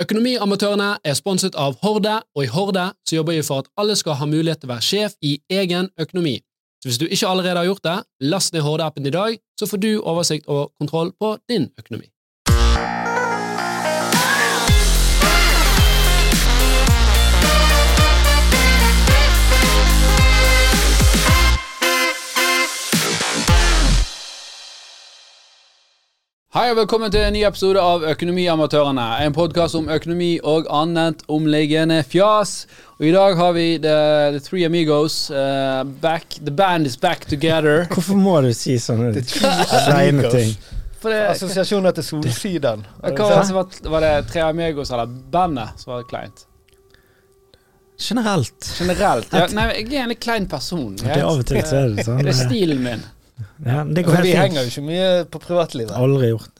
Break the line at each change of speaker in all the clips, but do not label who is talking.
Økonomiamatørene er sponset av Horde, og i Horde så jobber vi for at alle skal ha mulighet til å være sjef i egen økonomi. Så hvis du ikke allerede har gjort det, last ned Horde-appen i dag, så får du oversikt og kontroll på din økonomi. Hei og velkommen til en ny episode av Økonomiamatørene. En podkast om økonomi og annet omliggende fjas. Og I dag har vi The, the Three Amigos uh, back. The band is back together.
Hvorfor må du si sånne kleine ting?
For det, Assosiasjoner til Solsiden.
Hva var, det, var, var det Tre Amigos eller bandet som var kleint?
Generelt.
Generelt, ja. Nei, jeg er en litt klein person.
Det er av og til så er det sånn.
Det er stilen min.
Ja, det går
For
helt
vi henger jo ikke mye på privatlivet.
Aldri gjort.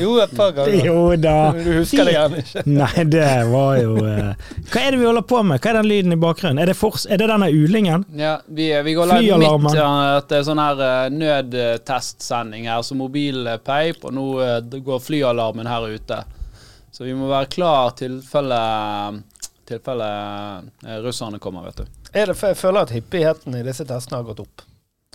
Jo, et par ganger.
Jo da.
Du husker det gjerne ikke.
Nei, det var jo uh... Hva er det vi holder på med? Hva er den lyden i bakgrunnen? Er det, fors er det denne ulingen?
Ja, vi, vi går live
Flyalarmen.
midt ja, at det er sånn her uh, nødtestsending her, så mobilpeip, og nå uh, går flyalarmen her ute. Så vi må være klar tilfelle tilfelle eh, russerne kommer, vet du.
Er det, jeg føler at hyppigheten i disse testene har gått opp.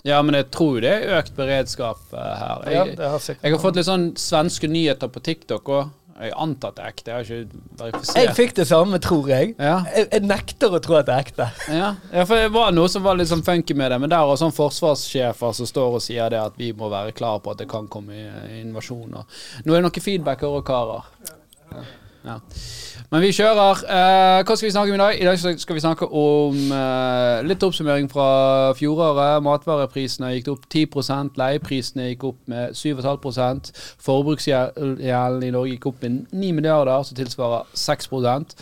Ja, men jeg tror det er økt beredskap eh, her.
Ja,
Jeg,
det har sikkert
jeg har fått litt sånn svenske nyheter på TikTok òg. Jeg antar at det er ekte, jeg har ikke
Jeg fikk det samme, tror jeg.
Ja,
jeg. Jeg nekter å tro at det er ekte.
ja. ja, for det var noe som var litt sånn funky med det. Men der er sånn forsvarssjefer som står og sier det at vi må være klar på at det kan komme i- invasjon. Nå er det noen feedback her òg, karer. Ja. Men vi kjører. Uh, hva skal vi snakke om i dag? I dag skal vi snakke om uh, litt oppsummering fra fjoråret. Matvareprisene gikk opp 10% leieprisene gikk opp med 7,5 Forbruksgjelden i Norge gikk opp med 9 milliarder, som tilsvarer 6%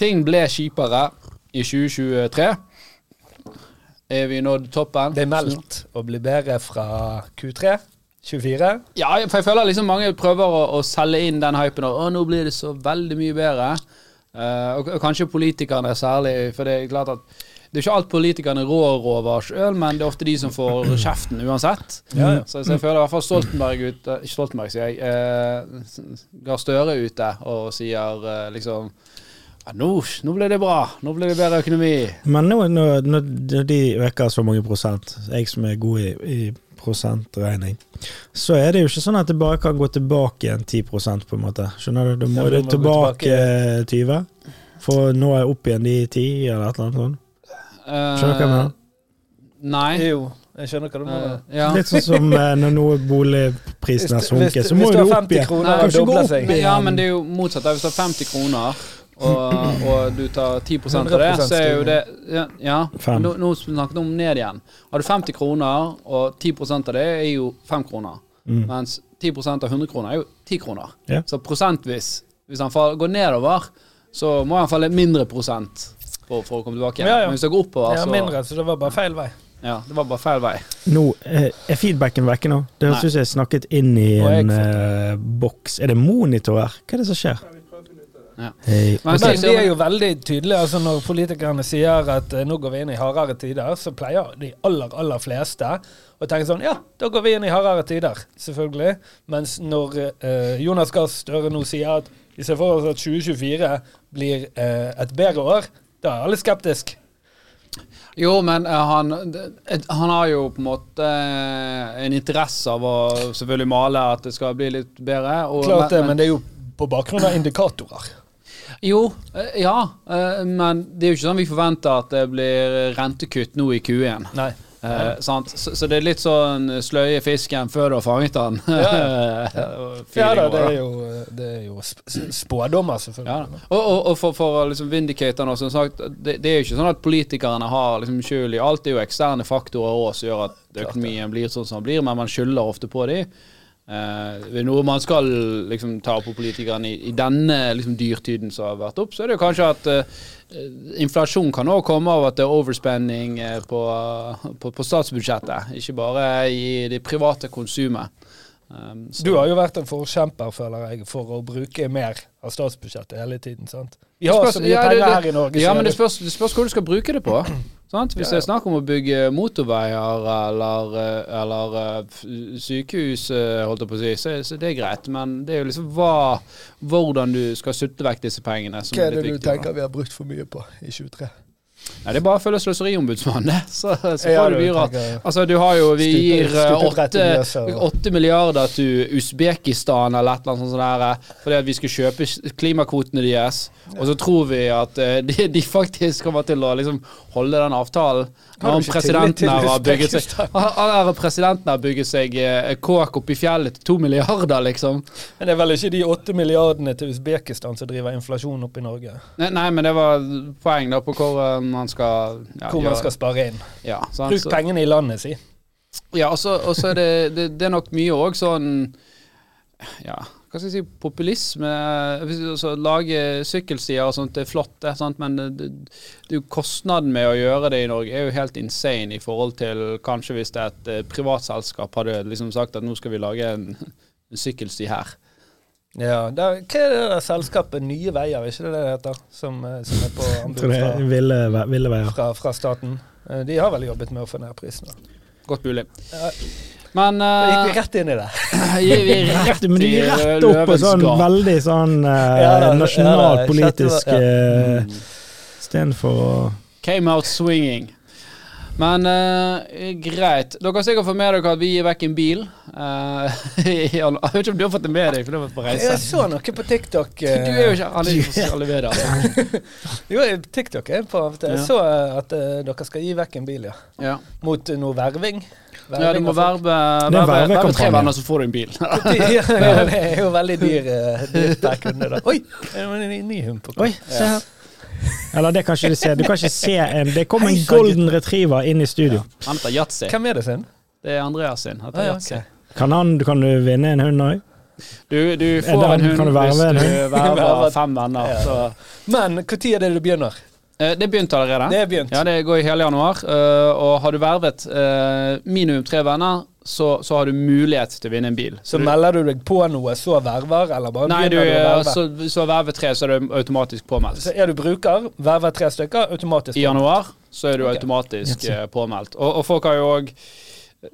Ting ble kjipere i 2023. Er vi nådd toppen?
Det er meldt å bli bedre fra Q3 24.
Ja, for jeg føler liksom mange prøver å, å selge inn den hypen og å, nå blir det så veldig mye bedre. Uh, og, og kanskje politikerne særlig, for det er klart at det er ikke alt politikerne rår over sjøl, men det er ofte de som får kjeften uansett.
Ja, ja.
Så, så jeg føler i hvert fall Stoltenberg ute Ikke Stoltenberg, sier jeg. Uh, Gahr Støre ute og sier uh, liksom ja, nå, nå ble det bra. Nå ble det bedre økonomi.
Men nå, nå, de øker så mange prosent, jeg som er god i, i prosentregning, så er det jo ikke sånn at det bare kan gå tilbake igjen 10 på en måte. Skjønner du? Da må
Ja, du
det
må gå
tilbake 20 for nå er jeg opp igjen de 10, eller et eller annet sånt. Skjønner du hva jeg mener?
Nei.
Jo, jeg skjønner hva du mener.
Uh, ja.
Litt sånn som eh, når noe boligprisen har sunket, så må jo
du
du
har
opp
50
igjen.
kroner
Nei,
du
ikke gå opp igjen.
Ja, men det er jo motsatt. Hvis du har 50 kroner, og, og du tar 10% av det, så er jo det Ja, ja nå, nå snakket vi om ned igjen. Har du 50 kroner, og 10% av det er jo 5 kroner,
Mm.
mens 10% av 100 kroner er jo 10 kroner.
Yeah.
Så prosentvis, hvis han går nedover, så må han falle mindre prosent for, for å komme tilbake igjen.
Ja, ja.
Men hvis det går oppover,
Ja,
så
mindre, så det var bare feil vei.
Ja, det var bare feil vei.
Nå eh, er feedbacken vekke nå. Det høres ut som jeg snakket inn i en eh, boks. Er det monitor her? Hva er det som skjer?
Ja.
Hey.
Men
de er jo veldig tydelige. altså Når politikerne sier at eh, nå går vi inn i hardere tider, så pleier de aller, aller fleste å tenke sånn Ja, da går vi inn i hardere tider, selvfølgelig. Mens når eh, Jonas Gahr Støre nå sier at vi ser for oss at 2024 blir eh, et bedre år, da er alle skeptiske.
Jo, men uh, han, han har jo på en måte uh, en interesse av å selvfølgelig male at det skal bli litt bedre. Og,
Klart det, men det er jo på bakgrunn av indikatorer.
Jo, eh, ja. eh, Men det er jo ikke sånn vi forventer at det blir rentekutt nå i Q1.
Nei.
Eh, sant? Så, så det er litt sånn sløye fisken før du har fanget den.
Ja da, det er jo, det er jo sp spådommer, selvfølgelig.
Ja, og, og, og for, for liksom vindicate nå, som sagt, det, det er jo ikke sånn at politikerne har liksom skyld i alt. Det er jo eksterne faktorer også som gjør at økonomien blir sånn som den blir, men man skylder ofte på dem. Eh, ved noe man skal liksom ta på politikerne i, i denne liksom dyrtiden som har vært opp, så er det jo kanskje at eh, inflasjon kan også komme av at det er overspending eh, på, på, på statsbudsjettet, ikke bare i det private konsumet. Um,
Du har jo vært en forkjemper, føler jeg, for å bruke mer av statsbudsjettet hele tiden. sant? Vi har så mye
ja,
penger
det-
her i Norge.
Ja, men det
det-
spørs, det spørs hva du skal bruke det på. Sant? Hvis det er snakk om å bygge motorveier eller, eh, eller eh, sykehus, eh, holdt jeg på å si, så, så det er greit. Men det er jo liksom hva, hvordan du skal sutte vekk disse pengene. Som
Hva er
litt
det du
viktig, da.
tenker vi har brukt for mye på i 23?
Nei, det er bare å følge Sløseriombudsmannen. Så, så
Ja,
får du
du
mye Altså, du har jo Vi gir eh, åtte, milliarder til Usbekistan eller et eller annet sånt der, fordi at vi skal kjøpe klimakvotene deres. Og så tror vi at eh, de, de faktisk kommer til å liksom holde den avtalen.
Du
presidenten her har bygget seg har Presidenten har bygget seg eh, kåk oppi fjellet til to milliarder, liksom.
Men det er vel ikke de åtte milliardene til Usbekistan som driver inflasjon opp i Norge?
Nei, nei, men det var poeng da på hvor eh, man skal ja,
Hvor man skal spare inn.
ja, sant?
Bruk
Så-
pengene i landet, si.
Ja, og så er det, det, det er nok mye òg sånn Ja, hva skal jeg si Populisme. Altså, Lage sykkelstier og sånt, det er flott, det, sant? men det, det, kostnaden med å gjøre det i Norge er jo helt insane i forhold til kanskje hvis det er et eh, privat selskap hadde liksom sagt at nå skal vi lage en, en sykkelsti her.
Ja, der, Hva er det der selskapet Nye Veier, ikke det det heter? Som, eh, som er på anbud fra,
ville, ville veier.
fra, fra staten? Eh, De har vel jobbet med å få ned prisene.
Godt mulig.
Ja.
Men
Da gikk vi
uh,
rett inn i det.
gikk vi
Rett, men de
i eh,
rett opp på sånn veldig sånn uh,
Ja da,
nasjonalpolitisk
ja da,
eh,
Mm.
Istedenfor å
Came out swinging. Men uh, greit. Dere har sikkert fått med dere at vi gir vekk en bil. Uh, jeg vet ikke om du har fått det med deg, for du har vært på reise.
Jeg så noe på TikTok.
Du
eh,
er jo ikke alle er jo sosiale medier. altså.
Jo, TikTok er på. Jeg så eh, at eh, dere skal gi vekk en bil, ja.
Ja.
Mot eh, noe verving.
ja, du må
av
verve,
er
verve, verve tre venner, så får du en bil.
ja, det er jo veldig dyr, dyr dyrt per kunde, da. Oi! Det var en ny hund på
Oi, se her. Eller det kan ikke du se. Du kan ikke se en Det kom en
Hei,
golden retriever inn i studio.
Han heter Yatzy.
Hvem er det sin?
Det er Andreas sin. Han
Ah,
heter
ja, okay.
Kan, han, kan du vinne en hund òg?
Du, du får
det-
en hund
du
hvis
en
du verver fem venner.
Ja.
Så.
Men når er det du begynner?
Eh, Det begynte allerede.
Det er begynt.
Ja, det går i hele januar. eh, og har du vervet eh, minimum tre venner, så, så har du mulighet til å vinne en bil.
Så
du,
melder du deg på noe, så verver, eller bare
Nei, du,
begynner du å
eh,
verve?
så, så verver tre, så er du automatisk påmeldt.
Så er du bruker, verver tre stykker, automatisk. påmeldt.
I januar så er du automatisk okay. påmeldt. Og, og folk har jo òg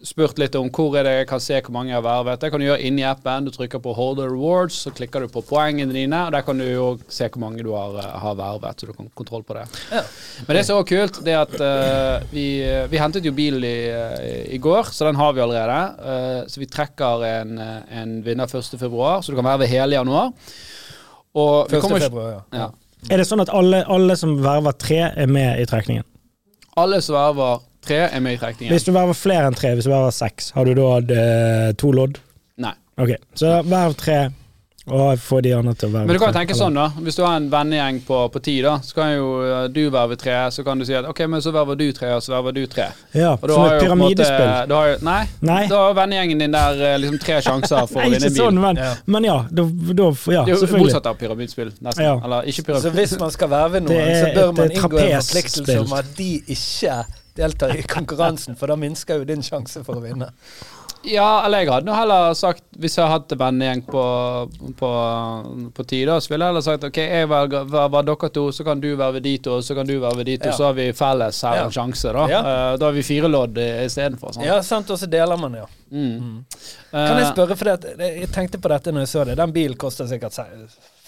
spurt litt om hvor er det jeg kan se hvor mange jeg har vervet. Det kan du gjøre inni appen. Du trykker på 'Holder Rewards', så klikker du på poengene dine. Og der kan du jo se hvor mange du har, eh, har vervet, så du kan kontroll på det.
Ja.
Men det som er også kult, det er at uh, vi, vi hentet jo bil i, eh, i går, så den har vi allerede. Uh, så vi trekker en, eh, en vinner 1. februar, så du kan verve hele januar. Og vi
1.
kommer
februar, ja.
ja.
Er det sånn at alle, alle som verver tre, er med i trekningen?
Alle som verver tre, er med i trekningen.
Hvis du verver flere enn tre, hvis du verver seks, har du da eh, to lodd?
Nei.
Ok, så verv tre, og få de andre til å verve
Men du kan jo tenke
eller-
sånn, da. Hvis du har en vennegjeng på, på ti, da, så kan jo eh, du verve tre. Så kan du si at ok, men så verver du tre, og så verver du tre.
Ja,
Og
som et
en måte-
pyramidespill.
da har jo, nei,
Nei.
da har vennegjengen din der eh, liksom tre sjanser for
Nei,
å vinne en bil.
sånn, men
Ja.
men ja. Da, da ja,
det er jo motsatt av pyramidspill, nesten.
Ja.
Eller ikke
Så hvis man skal verve noen, så bør man inngå en forpliktelse om at de ikke deltar i konkurransen, for da minsker jo din sjanse for å vinne.
Ja, eller jeg hadde nå heller sagt, hvis jeg hadde hatt en vennegjeng på, på, på ti, da, så ville jeg heller sagt ok, jeg velger verver dere to, så kan du verve de to, så kan du være de to,
Ja.
så har vi felles her
Ja.
en sjanse, da.
Ja.
Eh, da har vi fire lodd istedenfor. sant?
Ja, sant, og så deler man, ja.
Mm.
Kan jeg
Eh,
spørre, for det, jeg tenkte på dette når jeg så det. Den bilen koster sikkert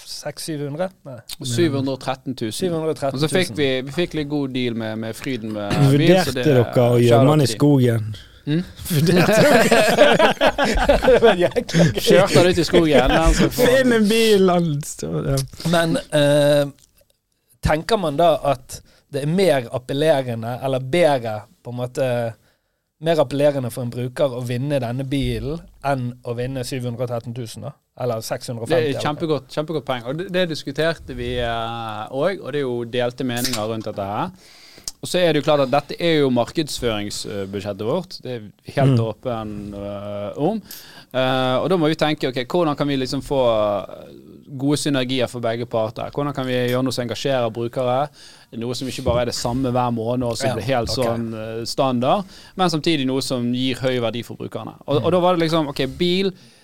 600-700? Nei,
713 000.
713 000.
Og så fikk vi, vi fikk litt god deal med, med Fryden med
Vurderte
det-
dere å gjemme den i skogen?
Mm?
Vurderte.
Kjørte han ut i skogen.
Finn en bil!
Men eh, tenker man da at det er mer appellerende, eller bedre, på en måte Mer appellerende for en bruker å vinne denne bilen enn å vinne 713 000, da? Eller 650
Det er kjempegodt, kjempegodt poeng. Og det, det diskuterte vi òg, og det er jo delte meninger rundt dette her. Og så er det jo klart at dette er jo markedsføringsbudsjettet vårt. Det er vi helt
Mm.
åpen uh, om. Uh, og da må vi tenke ok, hvordan kan vi liksom få gode synergier for begge parter. Hvordan kan vi gjøre noe som engasjerer brukere? Noe som ikke bare er det samme hver måned og som
Ja,
blir helt
okay.
sånn uh, standard, men samtidig noe som gir høy verdi for brukerne. Og, og da var det liksom OK, bil eh,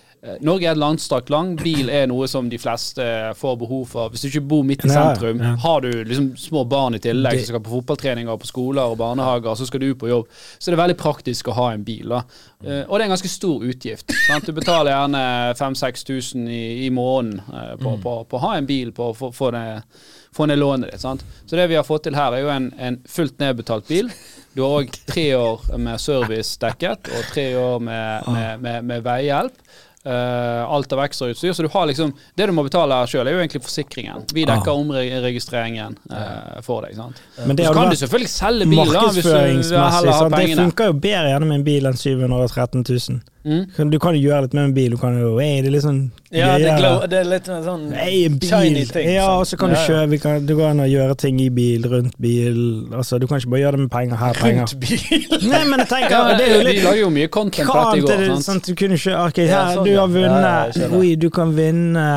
Norge er et landstrakt land. Bil er noe som de fleste får behov for. Hvis du ikke bor midt i sentrum,
ja.
har du liksom små barn i tillegg som skal på fotballtreninger på skoler og barnehager, så skal du på jobb, så det er veldig praktisk å ha en bil. da. Eh, og det er en ganske stor utgift. Sant? Du betaler gjerne 5000-6000 i, i måneden eh, på, å ha en bil, på å få ned lånet ditt. sant? Så det vi har fått til her, er jo en, en fullt nedbetalt bil. Du har òg tre år med service dekket, og tre år med, med, med, med veihjelp. Eh, alt av ekstrautstyr. Så du har liksom Det du må betale sjøl, er jo egentlig forsikringen. Vi dekker
Ah.
omregistreringen uh, for deg. sant?
Men det
Så kan du selvfølgelig selge bil, da, du
markedsføringsmessig. sant? Det funker jo bedre gjennom en bil enn 713 000.
Mm.
Du kan jo gjøre litt med en bil. Du kan jo hey, Det er litt sånn
Ja, det, glow, det er litt sånn
Hey,
shiny ting.
ja, og så kan du
Ja, ja.
kjøre vi kan, Du går an å gjøre ting i bil, rundt bil. Altså, Du kan ikke bare gjøre det med penger her, penger.
Rundt bil.
Nei, men jeg tenker
Ja,
det er jo
vi
litt
lager jo mye content på dette i går.
det,
sant?
sant? Du kunne kjøre Ok, her,
Ja, sånn,
du har
Ja, ja,
vunnet. Oi, du kan vinne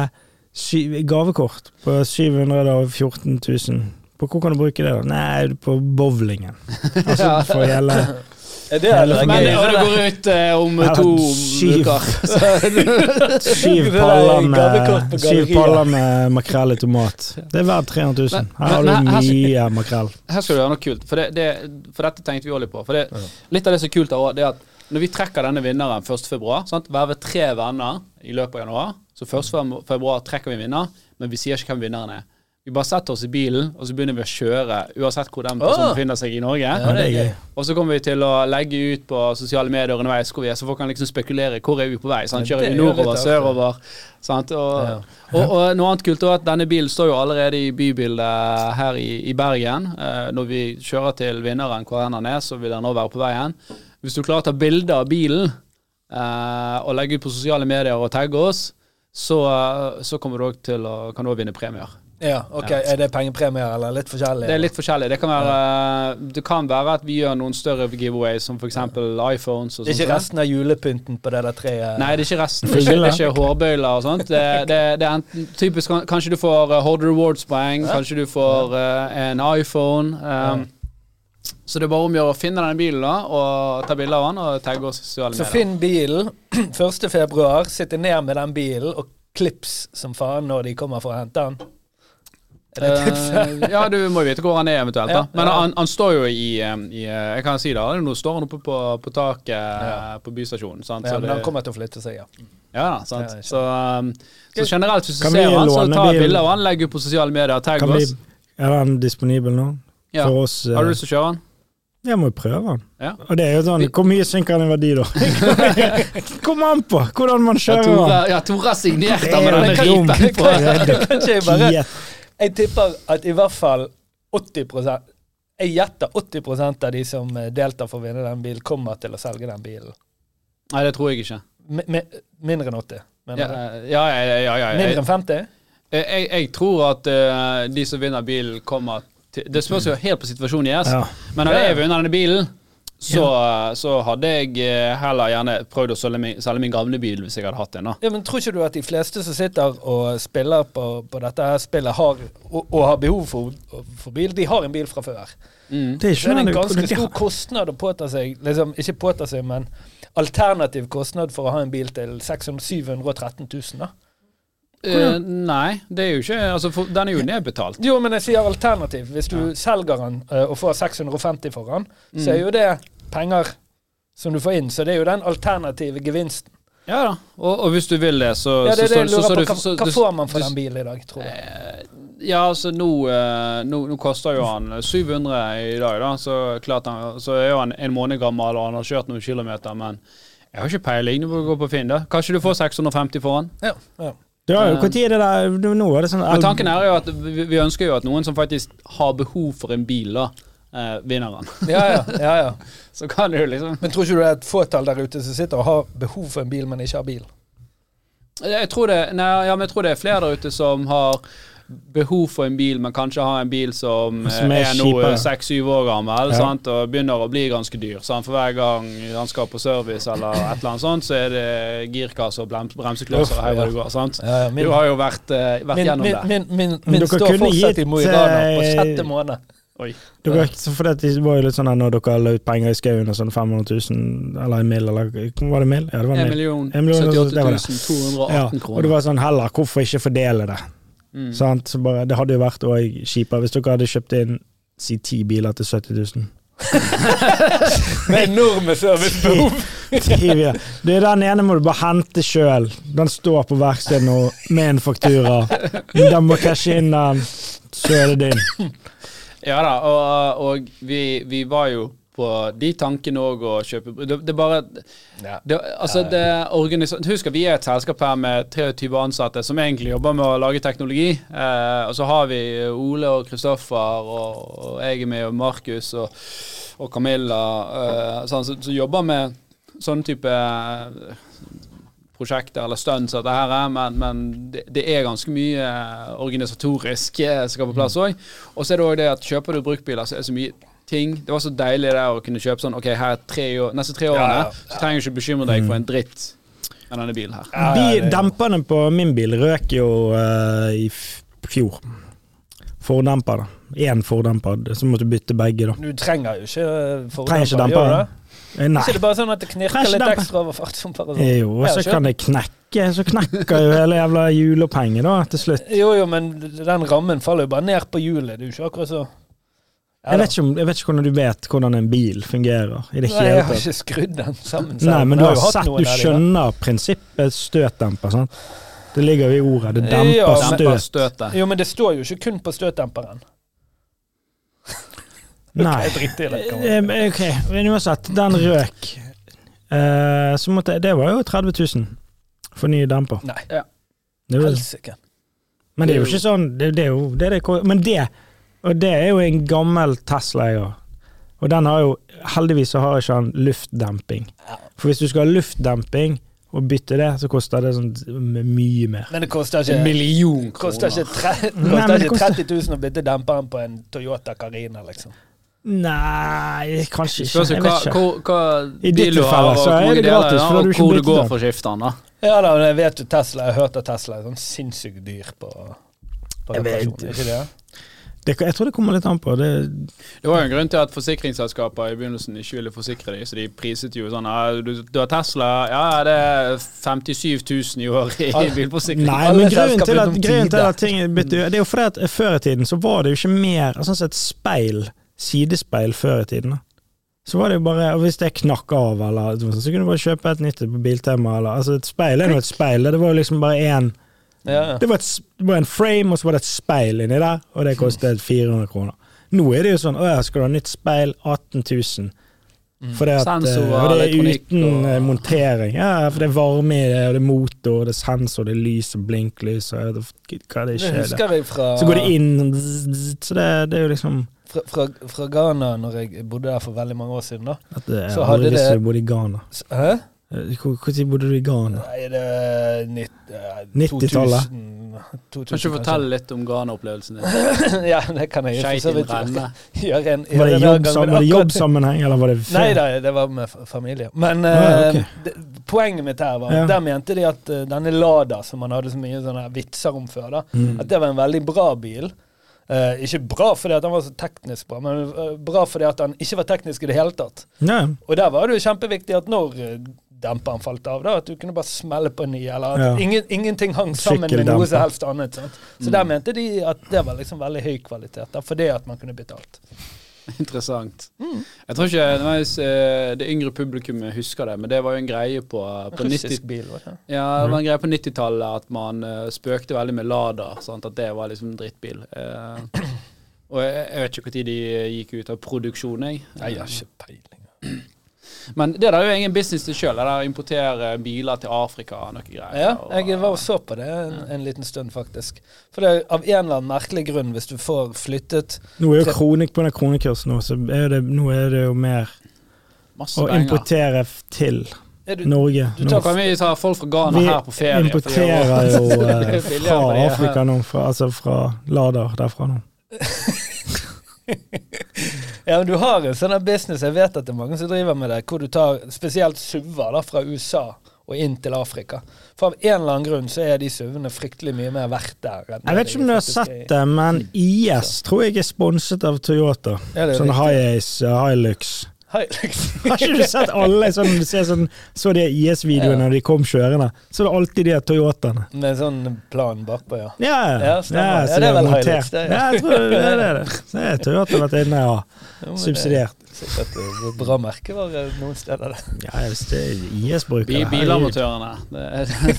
gavekort på 714 000. På hvor kan du bruke det, da? Nei, på bowlingen. Altså for hele
Er det eller
Men det går ut eh, om to
syv.
uker.
Syv paller med, syv paller med makrell i tomat. Det er verdt 300 000.
Men-
Her har du mye makrell.
Her skal du gjøre noe kult. For, det, det, for dette tenkte vi òg litt på. For det, Litt av det som er kult, er det at når vi trekker denne vinneren 1. februar, sant? verve tre venner i løpet av januar, så 1. februar trekker vi en vinner, men vi sier ikke hvem vinneren er. Vi bare setter oss i bilen, og så begynner vi å kjøre, uansett hvor den personen
Åh!
befinner seg i Norge.
Ja, det er gøy.
Og så kommer vi til å legge ut på sosiale medier underveis hvor vi er, så folk kan liksom spekulere hvor er vi på vei. Sant? Kjører vi
er
nordover, sørover? Sant? Og,
Ja.
og, og noe annet kult er at denne bilen står jo allerede i bybildet her i, i Bergen. Eh, når vi kjører til vinneren hvor enn han er, så vil han nå være på veien. Hvis du klarer å ta bilde av bilen eh, og legge ut på sosiale medier og tagge oss, så, så kommer du også til å, kan du også vinne premier.
Ja, ok. Er det pengepremier eller litt forskjellig?
Det er litt forskjellig. Det kan være, det kan være at vi gjør noen større giveaways, som f.eks. iPhones. og
Det er ikke resten av julepynten på det der treet?
Nei, det er ikke resten. Det er ikke, det er ikke hårbøyler og sånt. Det, det, det er enten typisk Kanskje du får uh, Hold Rewards-poeng, kanskje du får uh, en iPhone. Um, Så det er bare om å gjøre å finne denne bilen da, og ta bilde av den og tagge oss sosiale medier.
Så finn bilen 1. februar, sitte ned med den bilen og klips som faen når de kommer for å hente den. Er det tipset?
Eh, ja, du må jo vite hvor han er eventuelt. da Men han, han står jo i, um, i uh, Jeg kan si det, nå står han oppe på, på taket
Ja.
på bystasjonen. Sant?
Ja, men han kommer til å flytte seg, ja.
Ja sant. Så, um, så generelt, hvis du
Kan
ser han, så ta et bilde av han, legg ut på sosiale medier, tagg
vi,
oss.
er han disponibel nå?
Ja.
For oss eh,
Har du lyst til å kjøre han?
Jeg må jo prøve den.
Ja.
Og det er jo sånn Hvor mye synker den i verdi, da? Kom an på hvordan man kjører den.
ja, Tore har signert
Det
med denne ripen på.
Kan ikke jeg bare Jeg tipper at i hvert fall 80 Jeg gjetter 80% av de som eh, deltar for å vinne den bilen, kommer til å selge den bilen.
Nei, det tror jeg ikke.
Mi- mi- mindre enn 80? Mener
Ja,
du?
ja, ja. ja, ja, ja.
Mindre enn 50?
jeg, jeg tror at eh, de som vinner bilen, kommer Det spørs jo helt på situasjonen deres.
Ja.
Men hadde jeg vunnet denne bilen, så, så hadde jeg eh, heller gjerne prøvd å selge min, selge min gamle bil hvis jeg hadde hatt en. da.
Ja, men Tror ikke du at de fleste som sitter og spiller på, på dette spillet, har, og, og har behov for, for bil, de har en bil fra før?
Mm.
Det er
er det
ikke
en ganske stor kostnad å påta seg liksom, Ikke påta seg, men alternativ kostnad for å ha en bil til 600 713 000. da.
Eh, nei, det er jo ikke altså, for, Den er jo nedbetalt.
Jo, men jeg sier alternativ. Hvis du selger den uh, og får 650 for den, så er jo det penger som du får inn. Så det er jo den alternative gevinsten.
Ja da. Og, og hvis du vil det, så
Ja, det er det jeg lurer på. Hva, hva får man for
du-
den bilen i dag, tror du?
Uh, Ja, altså nå, nå, nå koster jo han 700 i dag, da. Så klart han, så er jo han en måned gammel og han har kjørt noen kilometer, men jeg har ikke peiling. Du må gå på Finn, da. Kanskje du får 650 for han?
Ja, ja.
Ja, tid er det der Nå er det sånn
Men tanken er jo at vi, vi ønsker jo at noen som faktisk har behov for en bil, da, eh, vinner han.
Ja, ja, ja, ja.
Så kan du liksom
Men tror ikke du det er et fåtall der ute som sitter og har behov for en bil, men ikke har bil?
Jeg tror det, nei, ja, men jeg tror det er flere der ute som har behov for en bil, men kanskje har en bil som, eh,
Som er
er, nå seks-syv år gammel
Ja.
sant, og begynner å bli ganske dyr. Sant? For hver gang han skal på service eller et eller annet sånt, så er det girkasse og brems bremseklosser her hvor
ja.
det går. Sant?
Ja, ja, min,
Du har jo vært, eh, vært
min,
gjennom
min,
det.
min, min, min
dere
står fortsatt i Mo i Rana på
eh,
sjette måned.
Oi.
Dere, for det var jo litt sånn når dere la ut penger i skauen og sånn 500 000, eller en mill., eller var det mill? Ja, det var en mill.
million
En million,
78
det var det.
218
Ja, og det var sånn heller, hvorfor ikke fordele det?
Mm.
Sant? Så bare, det hadde jo vært også kjipere hvis dere hadde kjøpt inn si ti biler til 70 000.
Med enorme servicebehov.
Du, den ene må du bare hente sjøl. Den står på verkstedet nå med en faktura. Den må cashe inn den, så er det din.
Ja da, og, og vi, vi var jo på de tankene òg å kjøpe Det, det bare
Ja.
det, altså det Husk at vi er et selskap her med 23 ansatte som egentlig jobber med å lage teknologi. Eh, og så har vi Ole og Kristoffer, og, og jeg er med, og Markus og, og Camilla, eh, sånn, som så jobber med sånn type eh, prosjekter eller stunts det her er, men, men det, det er ganske mye eh, organisatorisk eh, som skal på plass òg. Og så er det òg det at kjøper du bruktbiler, så er det så mye ting. Det var så deilig det å kunne kjøpe sånn OK, her er tre år, neste tre årene,
Ja, ja,
så trenger du ikke bekymre deg for en dritt med denne bilen her.
Ja, ja,
Bi-
det-
Demperne på min bil røk jo uh, i fjor. Fordemper, da. Én fordemper, så måtte du bytte begge, da.
Du trenger jo ikke fordemper.
Trenger ikke
gjør du det?
Eh, Nei.
Ikke det bare sånn at det knirker litt
demper.
ekstra over fartshumpere? bare sånn?
Jo, og så kan det knekke. Så knekker jo hele jævla hjulopphenget da, til slutt.
Jo, jo, men den rammen faller jo bare ned på hjulet. Det er jo ikke akkurat så
Jeg vet, ikke om, jeg vet ikke hvordan du vet hvordan en bil fungerer. I det
Nei,
hele
jeg har ikke skrudd den sammen selv.
Nei, men du
har
har
jo
sett, du skjønner prinsippet støtdemper. sant? Det ligger jo i ordet. Det demper
men-
Demper
støt.
Jo, men det står jo ikke kun på støtdemperen.
Nei. Eh, Ok, men uansett. Den røk. Eh, så måtte det var jo 30 000 for ny demper.
Nei,
Ja. er
helsike.
men det er jo ikke sånn Det, det er jo det, det ko- Men det, og det er jo en gammel Tesla jeg har. Og den har jo Heldigvis så har ikke han luftdemping. For hvis du skal ha luftdemping og bytte det, så koster det sånn mye mer.
Men det koster
En
ikke
million
Koster
kroner.
ikke, tre, koster
det
ikke
koster-
30 000 å bytte demperen på en Toyota Carina, liksom.
Nei, kanskje ikke. Jeg vet ikke.
hva, hva
I ditt
bil du har,
tilfelle
og
så
hvor
er det gratis, for
og hvor du går for å skifte den. da.
Ja da, men jeg vet jo Tesla. Jeg har hørt at Tesla er sånn sinnssykt dyr på, på
Jeg vet
reparasjon. Ikke det?
Det, jeg tror det kommer litt an på. Det,
Det var jo en grunn til at forsikringsselskaper i begynnelsen ikke ville forsikre dem, så de priset jo sånn du, du har Tesla, ja det er 57 000 i år i bilforsikring.
nei, men grunnen til at, grunnen til at ting bytter Det er jo fordi at før i tiden så var det jo ikke mer Sånn som et speil, sidespeil før i tiden. da. Så var det jo bare og Hvis det knakk av, eller så kunne du bare kjøpe et nytt på Biltema. Eller, altså Et speil er nå et speil. Det var jo liksom bare én
Ja.
Det var, et, det var en frame, og så var det et speil inni der, og det kostet 400 kroner. Nå er det jo sånn Å ja, skal du ha nytt speil? 18 000. For det at,
Sensorer,
eh, og det er uten
og-
eh, montering. Ja, for det er varme i det, og det er motor, det er sensor, det er lys og blinklys og hva det ikke er. det.
husker jeg fra,
Så går det inn Så det, det er jo liksom
fra, fra, fra Ghana, når jeg bodde der for veldig mange år siden. da.
at det er
Så hadde det-
bodde i Ghana.
Hæ?
Eh, Når bodde du i Ghana?
Nei, det er eh,
90-tallet.
2000, 2000
Kan ikke du fortelle litt om Ghana-opplevelsen din?
ja, det kan jeg for gjøre en,
Var det,
jobbsammenheng,
jobb,
eller
var det det
Nei da, det var med familie. Men
Ah,
okay.
uh,
det, poenget mitt her var
Ja.
Der mente de at uh, denne Lada, som man hadde så mye sånne vitser om før, da,
Mm.
at det var en veldig bra bil. Uh, ikke bra fordi at han var så teknisk bra, men eh, bra fordi at han ikke var teknisk i det hele tatt.
Nei.
Og der var det jo kjempeviktig at når demperen falt av, da, at du kunne bare smelle på en ny, eller at
Ja.
ingen, ingenting hang sammen med noe som helst annet. Sant? Så
Mm.
der mente de at det var liksom veldig høy kvalitet, da, fordi at man kunne bytte alt.
Interessant.
Mm.
Jeg tror ikke nødvendigvis, eh, det yngre publikummet husker det, men det var jo en greie på, på 90
Russisk bil, var det ikke?
Ja, det var en greie på 90-tallet at man eh, spøkte veldig med Lada. Sant? At det var liksom drittbil. Eh, og jeg, jeg vet ikke når de gikk ut av produksjon, jeg.
Nei, jeg har ikke peiling.
Men det der er jo egen business til sjøl. Å importere biler til Afrika og noe greier.
Ja, jeg var og så på det en, en liten stund, faktisk. For det er av en eller annen merkelig grunn, hvis du får flyttet
Nå er jo kronik på den kronekursen nå, så er det, nå er det jo mer
Masse
å
penger.
importere til
er du,
Norge.
du
tar, vi tar folk fra Ghana
Vi
her på ferie. Vi
importerer jo
for
fra. Afrika nå, fra, altså fra Lader derfra nå.
ja, men du har en sånn business, jeg vet at det er mange som driver med det, hvor du tar spesielt SUV-er da, fra USA og inn til Afrika. For av en eller annen grunn så er de SUV-ene fryktelig mye mer verdt der.
Jeg vet ikke om du har sett det, men IS tror jeg er sponset av Toyota. Sånn
High
Ace, High uh, Hilux. Har ikke du sett alle sånn, du ser sånn, så de IS-videoene
Ja.
de kom kjørende? Så det er alltid de Toyotaene.
Med sånn plan bakpå, ja.
Ja,
Ja. Ja, det er vel. Hilux, det, ja.
jeg tror det er det. Det er Toyota vært inne og
det-
subsidiert.
Sikkert eh, bra merkevare noen steder. det.
Ja, hvis det er IS-brukere
Bi
herregud.
bilamatørene. Det,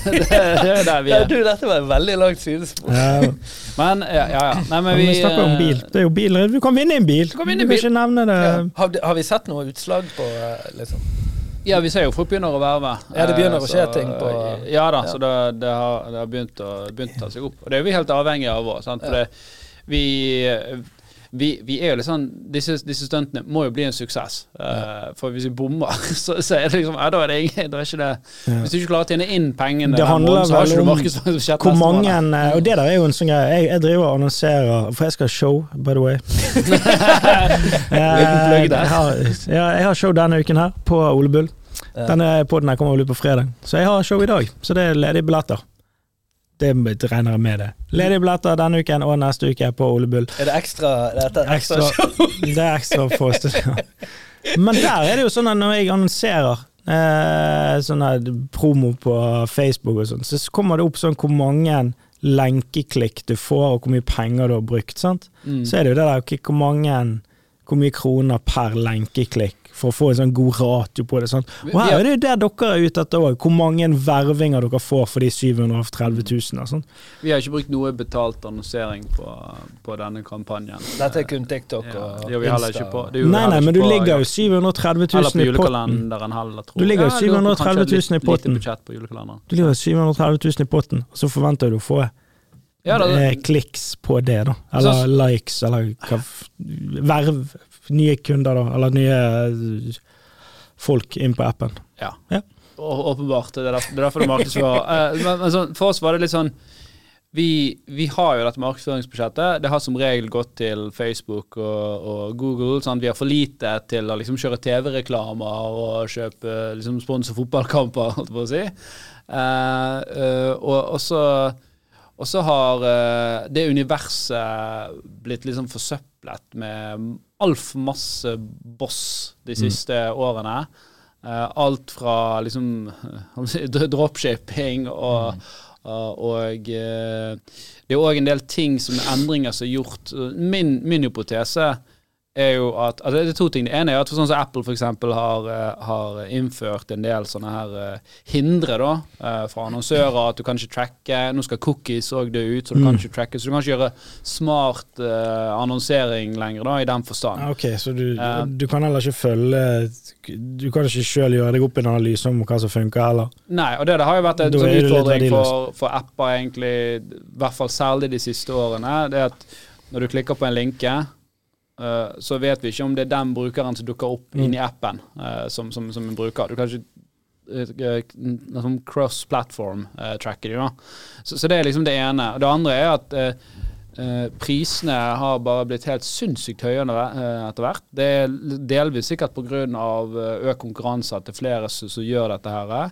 det, det er der vi
Ja,
er.
du, dette var et veldig langt sidespor.
Ja,
Men ja, ja. ja. Nei, men vi
vi snakker om
eh,
bil. Det er jo bil. Du kan vinne en bil!
Du, kan vinne en bil.
ikke nevne det.
Ja. Har, har vi sett noe utslag på eh, liksom?
Ja, vi ser jo folk begynner å verve.
Ja, det begynner
så,
å skje ting på-
Ja da,
Ja.
så det, det, har, det har begynt å, ta seg opp. Og det er vi helt avhengige av òg. For
Ja.
det, vi, vi, vi er jo litt sånn Disse, disse stuntene må jo bli en suksess. Uh, for hvis vi bommer, så, så er det liksom ja, Da er det ingen da er ikke det, Hvis du ikke klarer å tjene inn pengene,
Det handler
måneden, så har
vel
ikke du
om Hvor mange eh, Og det der er jo en sånn greie. Jeg, jeg driver og annonserer, for jeg skal ha show, by the way.
Liten
jeg, har, jeg har show denne uken her, på Ole Bull. Denne podden kommer vel ut på fredag. Så jeg har show i dag. Så det er ledige billetter. Det regner jeg med det. Ledige billetter denne uken og neste uke på Ole Bull.
Er det ekstra dette er ekstra,
Ekstra, det er ekstra forestillinger. Men der er det jo sånn at når jeg annonserer eh, sånn promo på Facebook og sånn, så kommer det opp sånn hvor mange lenkeklikk du får, og hvor mye penger du har brukt. sant?
Mm.
Så er det jo det der okay, hvor mange hvor mye kroner per lenkeklikk for å få en sånn god ratio på det. sant? Og her er det jo der dere er ute etter òg, hvor mange vervinger dere får for de 730 000. og sånt.
Vi har ikke brukt noe betalt annonsering på, på denne kampanjen.
Dette er kun TikTok
Ja,
og
det vi heller
Insta.
ikke på. det
Nei, nei, men du ligger jo 730
Eller på
000 i potten.
julekalenderen heller, tror
Du ligger jo
Ja, jeg lurer på
730 000 i potten. Du ligger jo 730 000 i potten, og så forventer du å få
Ja, da,
eh, kliks på det, da. Eller
Så-
likes, eller hva Verv. Nye kunder, da. Eller nye eh, folk inn på appen.
Ja.
Ja.
Åpenbart. Det er derfor det er, markedsfører. Eh, men, men sånn, for oss var det litt sånn vi, vi har jo dette markedsføringsbudsjettet. Det har som regel gått til Facebook og, og Google. Sant? Vi har for lite til å liksom kjøre TV-reklamer og kjøpe liksom sponse fotballkamper, holdt på å si. Uh, uh, og så har uh, det universet blitt liksom forsøplet med altfor masse boss de siste årene. Eh, alt fra liksom dropshipping og, og, og uh, Det er òg en del ting som er endringer som er gjort. Min, min hypotese er jo at altså Det er to ting. Det ene er at for sånn som Apple f.eks. Har, eh, har innført en del sånne her eh, hindre da, eh, fra annonsører. At du kan ikke tracke. Nå skal cookies òg dø ut, så du kan ikke tracke. Så du kan ikke gjøre smart uh, annonsering lenger, da, i den forstand.
Ah, Ok, så du,
uh,
du kan heller ikke følge Du kan ikke sjøl gjøre deg opp en analyse om hva som funker, heller.
Nei, og det, det har jo vært en sånn utfordring for, for apper, egentlig, i hvert fall særlig de siste årene. Det at når du klikker på en linke, så vet vi ikke om det er den brukeren som dukker opp
Mm.
inn i appen eh, som, som, som en bruker. Du kan ikke uh, sånn cross-platform uh, tracke de. Så, så det er liksom det ene. Det andre er at eh, eh, prisene har bare blitt helt sinnssykt høye etter hvert. Det er delvis sikkert pga. økt konkurranse er flere som, som gjør dette her.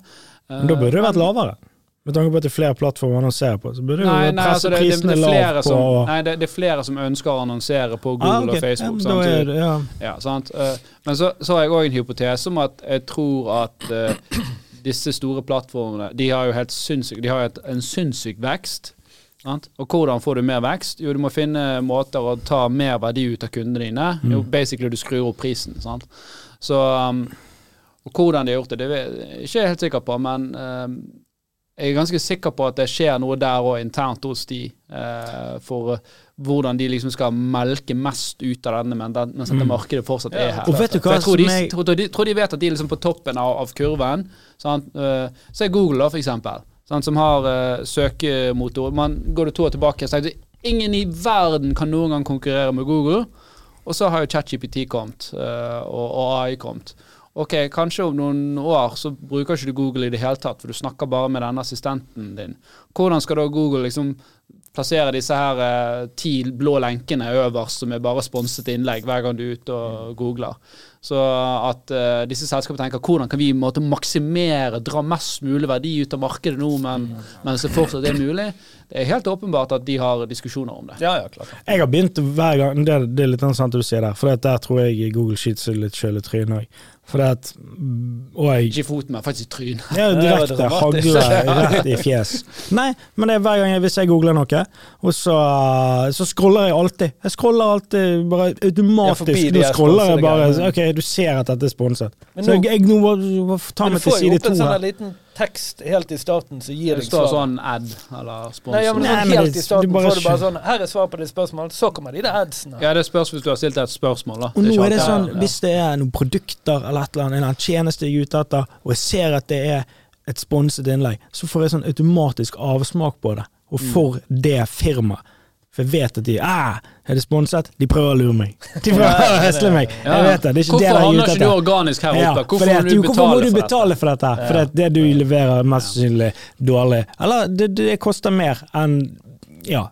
Men da burde det vært lavere. Med tanke på at det er flere plattformer å annonsere på, så burde
Nei,
jo presse prisene lav
flere
på
som, nei det, det er flere som ønsker å annonsere på Google
Ah, okay.
og Facebook. Sant?
det, ja.
Ja, sant? Eh, Men så, så har jeg òg en hypotese om at jeg tror at uh, disse store plattformene De har jo helt synssyk, De har et, en sinnssyk vekst. Sant? Og hvordan får du mer vekst? Jo, du må finne måter å ta mer verdi ut av kundene dine. Jo, basically du skrur opp prisen. Sant? Så um, Og hvordan de har gjort det, det er jeg ikke helt sikker på, men um, jeg er ganske sikker på at det skjer noe der òg internt hos de, eh, for eh, hvordan de liksom skal melke mest ut av denne, men den, mens dette markedet fortsatt er her.
Og vet du hva
jeg tror de,
jeg-
tror, de, tror de vet at de er liksom på toppen av, av kurven. Sant? Eh, se Google, da, for eksempel. Sant? Som har uh, søkemotor. Man Går du to år tilbake, så ingen i verden kan noen gang konkurrere med Google. Og så har jo ChatGPT kommet, eh, og, og AI kommet. Ok, kanskje om noen år så bruker ikke du Google i det hele tatt, for du snakker bare med denne assistenten din. Hvordan skal da Google liksom plassere disse her eh, ti blå lenkene øverst, som er bare sponset innlegg hver gang du er ute og googler? Så at eh, disse selskapene tenker hvordan kan vi måtte maksimere, dra mest mulig verdi ut av markedet nå, men, mens det fortsatt er mulig. Det er helt åpenbart at de har diskusjoner om det.
Ja, ja, klart.
Jeg har begynt hver gang Det, det er litt sant det du sier der, for der tror jeg Google skyter seg litt sjøl i trynet òg. For at Og jeg
Ikke i foten, men faktisk i trynet.
Ja, direkte hagle rett i fjes. Nei, men det er hver gang jeg, hvis jeg googler noe, og så, så scroller jeg alltid. Jeg scroller alltid bare automatisk.
Ja,
Nå scroller jeg bare. Ok, du ser at dette er sponset. Så jeg, jeg nå ta meg til side to
sånn
her.
Tekst helt i starten som gir
Det står sånn ad eller sponsor.
Nei, ja, men sånn helt i starten får du bare sånn Her er svar på ditt spørsmål, så kommer de der adsene.
Ja, det spørs hvis du har stilt et spørsmål, da.
Og nå er det sånn, hvis det er noen produkter eller et eller annet, en eller annen tjeneste jeg er ute etter, og jeg ser at det er et sponset innlegg, så får jeg sånn automatisk avsmak på det, og
Mm.
for det firmaet. For jeg vet at de ah, Er det sponset? De prøver å lure meg. De prøver å høsle meg. Jeg vet det. Det er ikke
Hvorfor
det jeg er
ikke du organisk her oppe?
for
Hvorfor må du
hvorfor må du
for
betale for dette? For det, det du leverer, mest sannsynlig dårlig. Eller det, det koster mer enn Ja.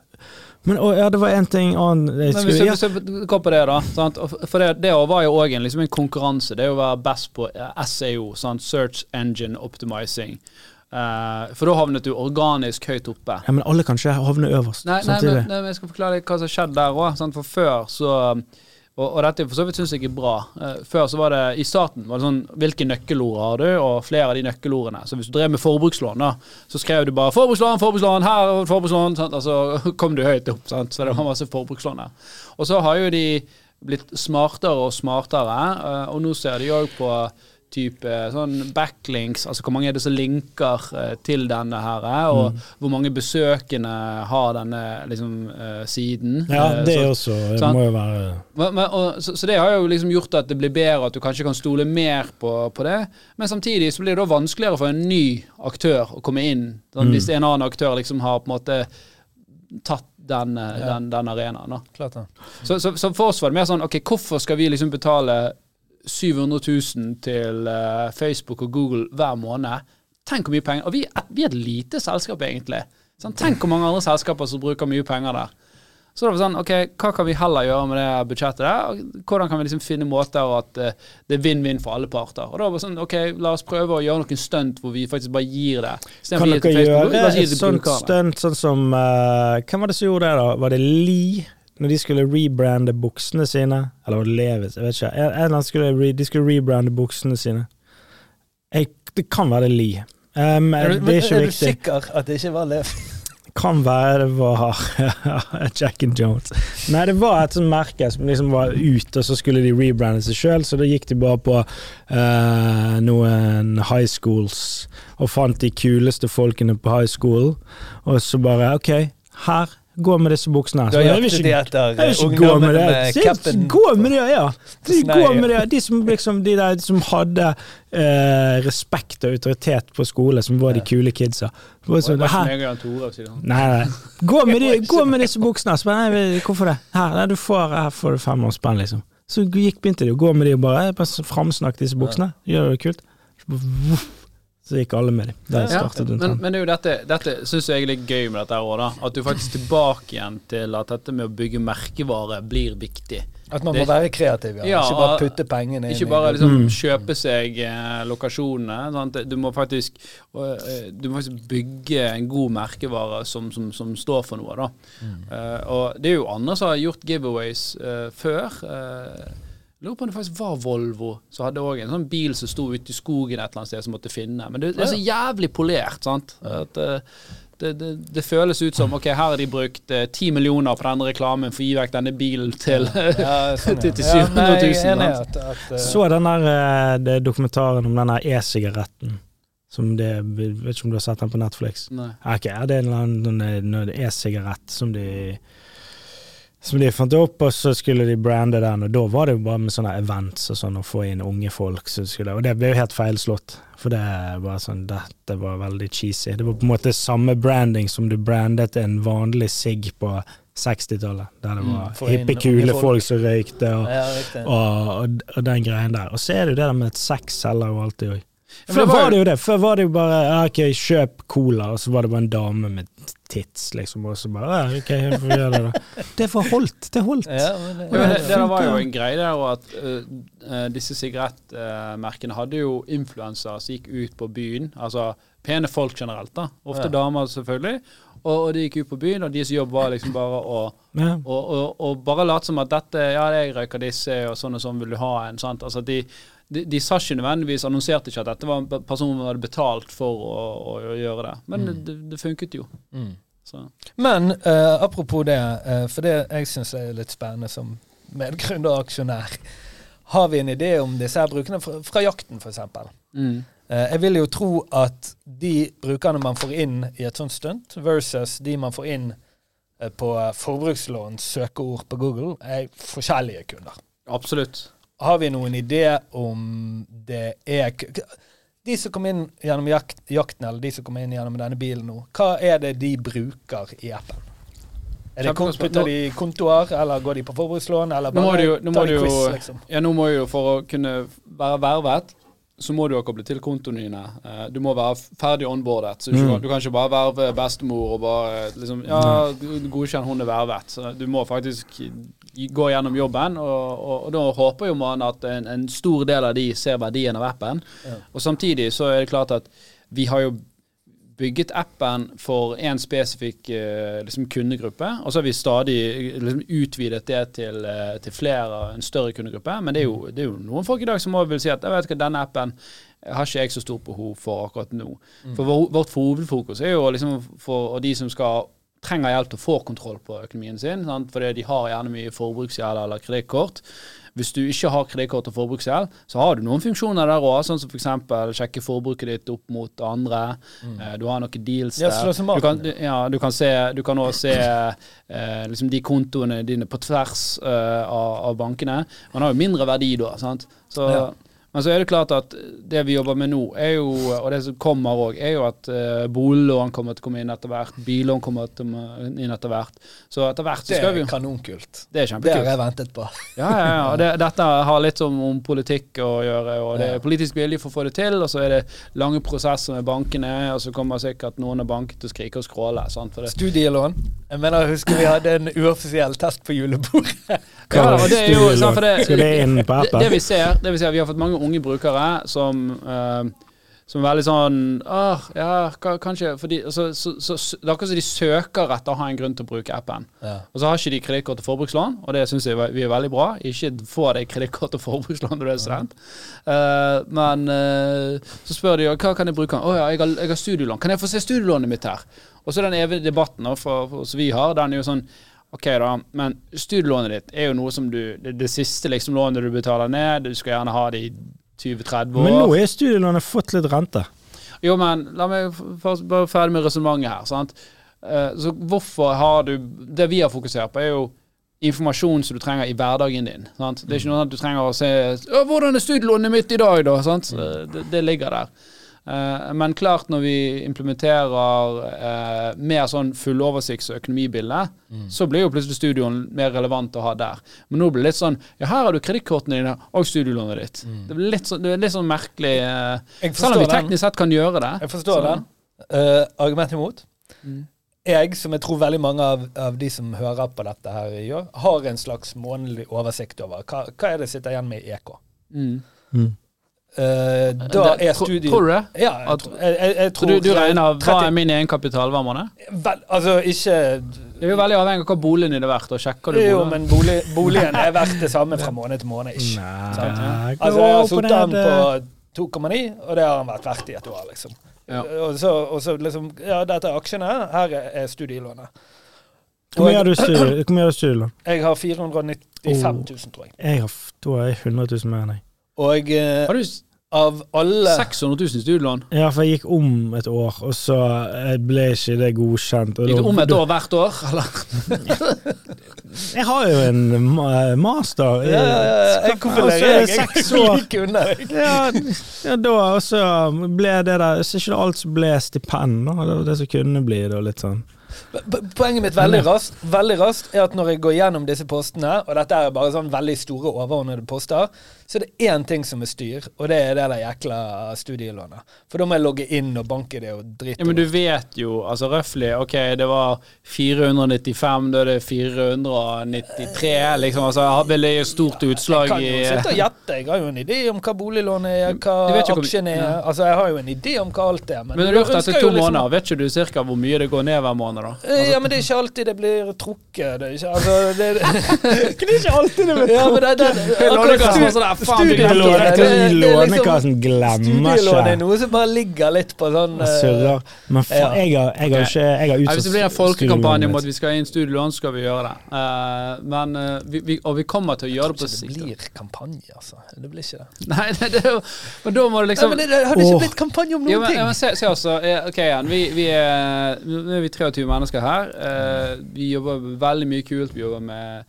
Men å, ja, det var én ting annet jeg
Men
skulle ja.
hvis du går på det, da. Sant? For det, det var jo òg liksom en konkurranse. Det er å være best på SEO, SAO, sant? Search Engine Optimizing. Eh, for da havnet du organisk høyt oppe.
ja, men alle kan ikke havne øverst
Nei, nei,
samtidig.
men, nei, men jeg skal forklare deg hva som har skjedd der òg. For før så og, og dette for så vidt syns jeg er bra. Eh, før så var det i starten var det sånn Hvilke nøkkelord har du? Og flere av de nøkkelordene. Så hvis du drev med forbrukslån, da, så skrev du bare 'forbrukslån, forbrukslån', her er forbrukslån. Sant? Så kom du høyt opp. Sant? Så det var masse forbrukslån der. Og så har jo de blitt smartere og smartere, eh, og nå ser de òg på type sånn backlinks, altså hvor mange er det som linker eh, til denne her, eh, og
Mm.
hvor mange besøkende har denne liksom, eh, siden.
Ja,
Eh,
det
så,
også Det
sånn.
må jo være
men, og, så, så det har jo liksom gjort at det blir bedre, at du kanskje kan stole mer på, på det. Men samtidig så blir det da vanskeligere for en ny aktør å komme inn. Sånn,
Mm.
Hvis en annen aktør liksom har på en måte tatt den, eh,
Ja.
den, den arenaen. da.
Klart det.
Så, så, så for oss var det mer sånn Ok, hvorfor skal vi liksom betale 700 000 til eh, Facebook og Google hver måned? Tenk hvor mye penger Og vi, vi er et lite selskap, egentlig. Sånn, tenk hvor mange andre selskaper som bruker mye penger der. Så det var sånn, ok, hva kan vi heller gjøre med det budsjettet der? Hvordan kan vi liksom finne måter at eh, det er vinn-vinn for alle parter? Og da var det sånn, ok, la oss prøve å gjøre noen stunt hvor vi faktisk bare gir det.
Kan dere gjøre et sånt stunt sånn som uh, Hvem var det som gjorde det, da? Var det Lee? Når de skulle rebrande buksene sine? Eller Levis? Jeg vet ikke. En, eller annen skulle re, de skulle rebrande buksene sine. Jeg, det kan være det er Um, det er ikke
er du
viktig.
sikker at det ikke var Lev?
Kan være det var Jack and Jones. Nei, det var et sånt merke som liksom var ute, og så skulle de rebrande seg sjøl, så da gikk de bare på uh, noen high schools og fant de kuleste folkene på high school, og så bare OK, her, gå med disse buksene. Du har
jaktet de etter
vil med
ungdommene med capen
Gå med det, ja! De, gå med det. de som liksom De der som hadde eh, respekt og autoritet på skole, som var de kule kidsa. Det var
Det
sånn. Nei, nei. Gå med, de, gå med disse buksene. Så nei, hvorfor det? Her, nei, du får, her får du fem års spenn, liksom. Så gikk, begynte de å gå med de og bare, bare framsnakke disse buksene. Gjør det kult. Voff, så gikk alle med dem. Der
Ja,
startet en
men, men det er jo dette, dette syns jeg er litt gøy med dette òg, da. At du faktisk tilbake igjen til at dette med å bygge merkevare blir viktig.
At man
Det-
må være kreativ, ja.
Ja,
ikke bare putte pengene inn
Ikke bare liksom
Mm.
kjøpe seg eh, lokasjonene. Sant? Du må faktisk eh, Du må faktisk bygge en god merkevare som, som, som står for noe, da.
Mm.
Uh, og det er jo andre som har gjort giveaways uh, før. Eh, lurer på om det faktisk var Volvo som hadde også en sånn bil som sto ute i skogen et eller annet sted som måtte finne. Men det, det er så jævlig polert, sant. At, eh, det, det, det føles ut som ok, her har de brukt ti millioner på denne reklamen for å gi vekk denne bilen til
Ja, sånn,
til
ja.
700 000,
nei, er enig at, at eh,
Så den der eh, det dokumentaren om den e-sigaretten. Som det, vet ikke om du har sett den på Netflix?
Nei.
Okay, ja, det er en eller annen e-sigarett som de som de fant opp, og så skulle de brande den, og da var det jo bare med sånne events og sånn, å få inn unge folk skulle Og det ble jo helt feilslått, for det var sånn Dette var veldig cheesy. Det var på en måte samme branding som du brandet en vanlig sigg på 60-tallet, der det
Mm,
var
mm,
hippe, kule
folk.
folk som røykte, og,
ja,
og, og, og den greien der. Og så er det jo det der med at sex selger jo alltid òg.
Men
Før
var
var det jo det. Før var det jo bare ok, kjøp cola, og så var det bare en dame med tits, liksom, og så bare ok, jeg får gjøre det, da. Det var holdt. Det holdt.
Ja, men det,
Ja, det, det var jo en greie der, at eh, eh, disse sigarettmerkene hadde jo influensere som gikk ut på byen. Altså pene folk generelt, da. Ofte
Ja.
damer, selvfølgelig. Og, og de gikk ut på byen, og deres jobb var liksom bare å
Ja.
og, og, og bare late som at dette Ja, jeg røyker disse, og sånn og sånn vil du ha en. sant? Altså de, de, de sa ikke nødvendigvis, annonserte ikke at dette var en person som hadde betalt for å, å, å gjøre det. Men det, det funket jo.
mm.
Så.
Men uh, apropos det, uh, for det jeg syns er litt spennende som medgrunner og aksjonær. Har vi en idé om disse her brukerne fra, fra jakten, f.eks.?
Mm.
Uh, jeg vil jo tro at de brukerne man får inn i et sånt stunt, versus de man får inn på forbrukslån søkeord på Google, er forskjellige kunder.
Absolutt.
Har vi noen idé om det er De som kommer inn gjennom jakt, jakten, eller de som kommer inn gjennom denne bilen nå, hva er det de bruker i appen? Er det Putter de kontoer, eller går de på forbrukslån, eller
Nå må
bare
du jo- nå må
tar de
jo-
quiz, liksom?
Ja, nå må jo for å kunne være vervet, så må du ha koblet til kontoene dine. Eh, Du må være ferdig onboardet. Så du,
Mm.
du kan ikke bare verve bestemor og bare liksom Ja, godkjenn, hun er vervet. Så du må faktisk gå gjennom jobben, og, og, og da håper jo man at en, en stor del av de ser verdien av appen.
Ja.
Og samtidig så er det klart at vi har jo bygget appen for én spesifikk eh, liksom kundegruppe, og så har vi stadig liksom utvidet det til, eh, til flere, en større kundegruppe. Men det er, jo, det er jo noen folk i dag som også vil si at jeg vet ikke, denne appen har ikke jeg så stort behov for akkurat nå. For vår, vårt hovedfokus er jo liksom for de som skal trenger hjelp til å få kontroll på økonomien sin, sant? fordi de har gjerne mye forbruksgjeld eller kredittkort. Hvis du ikke har kredittkort og forbruksgjeld, så har du noen funksjoner der òg, sånn som f.eks. sjekke forbruket ditt opp mot andre. Mm. du har noen deals der.
som
Du kan, ja, du kan se Du kan også se eh, liksom de kontoene dine på tvers eh, av, av bankene. Man har jo mindre verdi da, sant. Så,
Ja.
Men så er det klart at det vi jobber med nå, er jo, og det som kommer òg, er jo at uh, boliglån kommer til å komme inn etter hvert. Billån kommer til å komme inn etter hvert. Så etter hvert så skal vi Det
er
jo
kanonkult.
Det er kjempekult.
Det har jeg ventet på.
Ja, ja, ja. Det, dette har litt som om politikk å gjøre, og det er politisk vilje for å få det til, og så er det lange prosesser med bankene, og så kommer sikkert noen av bankene til å skrike og skråle. Sant? For det,
Studielån. Jeg mener, jeg husker vi hadde en uoffisiell test på julebordet.
Ja, og det er jo sant, for det,
det
det vi ser, det vi ser, vi har fått mange unge brukere som eh, som er veldig sånn Åh, ja, kanskje fordi, altså, så, så, så, Det er akkurat som de søker etter å ha en grunn til å bruke appen.
Ja.
Og så har ikke de kredittkort og forbrukslån, og det syns vi er veldig bra. Ikke få deg kredittkort og forbrukslån når du er student. Eh, men eh, så spør de jo hva kan jeg bruke. Å ja, jeg har, jeg har studielån. Kan jeg få se studielånet mitt her? Og så den evige debatten for, for, som vi har, den er jo sånn Ok, da, men studielånet ditt er jo noe som du Det, det siste liksom lånet du betaler ned, du skal gjerne ha det i 20-30 år.
Men nå er studielånet fått litt rente.
Jo, men la meg først bare ferdig med resonnementet her. sant? Eh, så hvorfor har du Det vi har fokusert på, er jo informasjon som du trenger i hverdagen din. sant? Det er ikke noe at du trenger å se 'Hvordan er studielånet mitt i dag', da? sant? Eh, Det, det ligger der. Eh, men klart, når vi implementerer eh, mer sånn fulloversikts- og økonomibilde, så blir jo plutselig studioen mer relevant å ha der. Men nå blir det litt sånn Ja, her har du kredittkortene dine og studielånet ditt. Det blir litt sånn, det blir litt sånn merkelig eh, selv om vi
den.
teknisk sett kan gjøre det.
Jeg forstår
så-
den. Uh, argument imot.
Mm.
Jeg, som jeg tror veldig mange av, av de som hører på dette her gjør, har en slags månedlig oversikt over hva, hva er det sitter igjen med i EK.
Mm.
Eh, da er studiet.
Tror du det?
Ja, jeg, jeg, jeg, jeg tror
du, du regner hva er min egenkapital hver måned?
Vel, altså, ikke
Det er jo veldig avhengig av hva boligen din er verdt. og sjekker du
Jo, men bolig, boligen er verdt det samme fra måned til måned. Ikke.
Nei,
Altså, jeg har satt den på 2,9, og det har han vært verdt i et år, liksom.
Ja.
Og, så, og så liksom Ja, dette er aksjene, her er, studielånet.
Hvor mye har du studielån?
jeg har 495 000, tror jeg.
Jeg har, da har jeg 100 000 mer enn deg.
Og eh,
Har du
av alle
600 000 i studielån?
Ja, for jeg gikk om et år, og så eh, ble ikke det godkjent. og
Gikk
du
det om et år hvert år? Eller?
Jeg har jo en ma- master.
ja, ja, ja, jeg
Og så er
jeg.
seks
Jeg
år.
unna.
Ja, ja, da og så ble det der Så ikke det alt som ble stipend, da. Det det som kunne bli det, og litt sånn.
Poenget mitt veldig raskt, veldig raskt er at når jeg går gjennom disse postene, og dette er bare sånn veldig store overordnede poster, så det er én ting som er styr, og det er det der jækla studielånet. For da må jeg logge inn og banke det og drite.
Ja, men du vet jo, altså røftlig, ok, det var 495, da er det 493, liksom. Altså, jeg har et stort utslag
Jeg
kan
jo sitte og gjette. Jeg har jo en idé om hva boliglånet er, hva aksjene er.
ja.
Altså, jeg har jo en idé om hva alt er. Men,
Men du har dette to
liksom-
måneder, vet ikke du cirka hvor mye det går ned hver måned, da?
Altså, Ja, men det er ikke alltid det blir trukket. Det er ikke, altså, det, det er ikke alltid det blir trukket. ja, men det, det,
akkurat, faen,
studielån-
du
Låne-
det- det- det er liksom-
glemmer
Studielån er noe som bare ligger litt på sånn eh,
Surrer. Men faen,
ja.
jeg har, jeg har ikke jeg har
hvis det blir en folkekampanje
studielånet
om at vi skal inn studielån, skal vi gjøre det. Uh, men, uh, vi, vi, og vi kommer til å gjøre det på
sikt. det blir kampanje, altså. Det blir ikke det.
Nei, det, det, men da må du liksom Nei,
men det, det ikke blitt kampanje om noen
ja, men,
ting.
ja, men se, se også, eh, ok igjen, vi, vi er, nå er vi 23 mennesker her. Uh, vi jobber veldig mye kult. Vi jobber med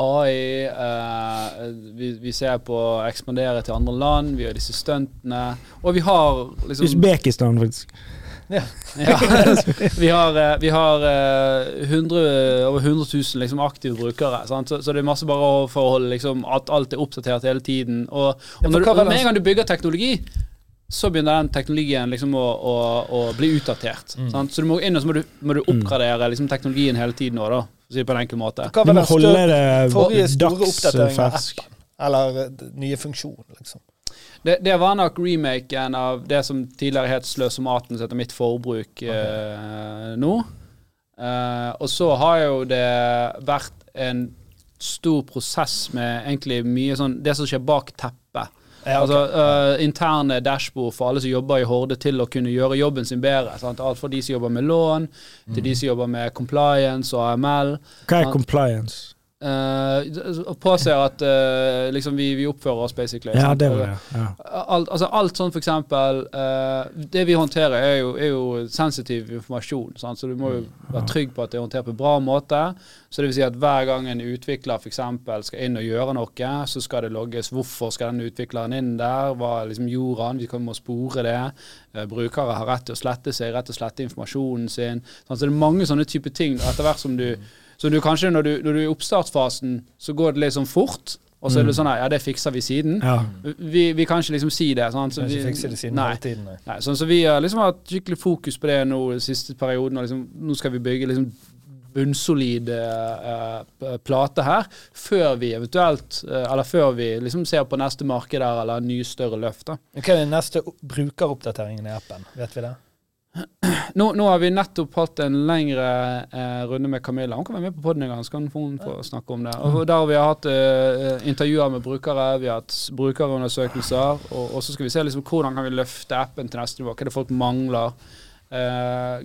AI. eh, vi, vi ser på å ekspandere til andre land. Vi gjør disse stuntene. Og vi har liksom
Usbekistan, faktisk.
Ja. vi har, eh, vi har eh, 100, over 100 000 liksom, aktive brukere. Sant? Så, så det er masse bare for å holde liksom, at alt er oppdatert hele tiden. Og, og når, du- med en gang du bygger teknologi, så begynner den teknologien liksom å, å, å bli utdatert.
Mm.
Sant? Så du må inn og så må du, må du oppgradere liksom, teknologien hele tiden også, da, si det på en enkel måte.
Du
var
må holde det dagsfersk.
Eller eh, nye funksjon, liksom?
Det, det var nok remaken av det som tidligere het Sløsomaten, som heter Mitt forbruk eh, nå. Eh, og så har jo det vært en stor prosess med egentlig mye sånn Det som skjer bak teppet.
Ja, okay.
Altså uh, interne dashbord for alle som jobber i Horde til å kunne gjøre jobben sin bedre. Sant? Alt fra de som jobber med lån, til de som jobber med compliance og AML.
Hva er compliance?
Uh, påser at uh, liksom vi, vi oppfører oss, basically.
Ja, det det. Ja.
Alt, altså alt sånn for eksempel eh, Det vi håndterer er jo, er jo sensitiv informasjon. Sant? Så du må jo være trygg på at det er håndtert på en bra måte. Så det vil si at hver gang en utvikler for eksempel skal inn og gjøre noe, så skal det logges hvorfor skal den utvikleren inn der, hva liksom gjorde vi kan må spore det. Uh, brukere har rett til å slette seg, rett til å slette informasjonen sin. Sant? Så det er mange sånne type ting etter hvert som du så du kanskje når du, når du er i oppstartsfasen, så går det litt sånn fort. Og så er det sånn her, ja, det fikser vi siden.
Ja.
Vi, vi kan ikke liksom si det. Sant? Så vi,
det siden
nei,
tiden. Nei.
nei, sånn, så vi har liksom hatt skikkelig fokus på det nå den siste perioden. Og liksom, nå skal vi bygge liksom bunnsolid eh, eh, plate her, før vi eventuelt uh, Eller før vi liksom ser på neste marked der, eller nye større løft. da.
Hva er den neste brukeroppdateringen i appen? Vet vi det?
Nå, nå har vi nettopp hatt en lengre eh, runde med Camilla. Hun kan være med på podden en gang, så kan hun få snakke om det. Og Der har vi hatt eh, intervjuer med brukere, vi har hatt brukerundersøkelser. Og, og så skal vi se liksom, hvordan kan vi løfte appen til neste nivå. Hva er det folk mangler? Eh,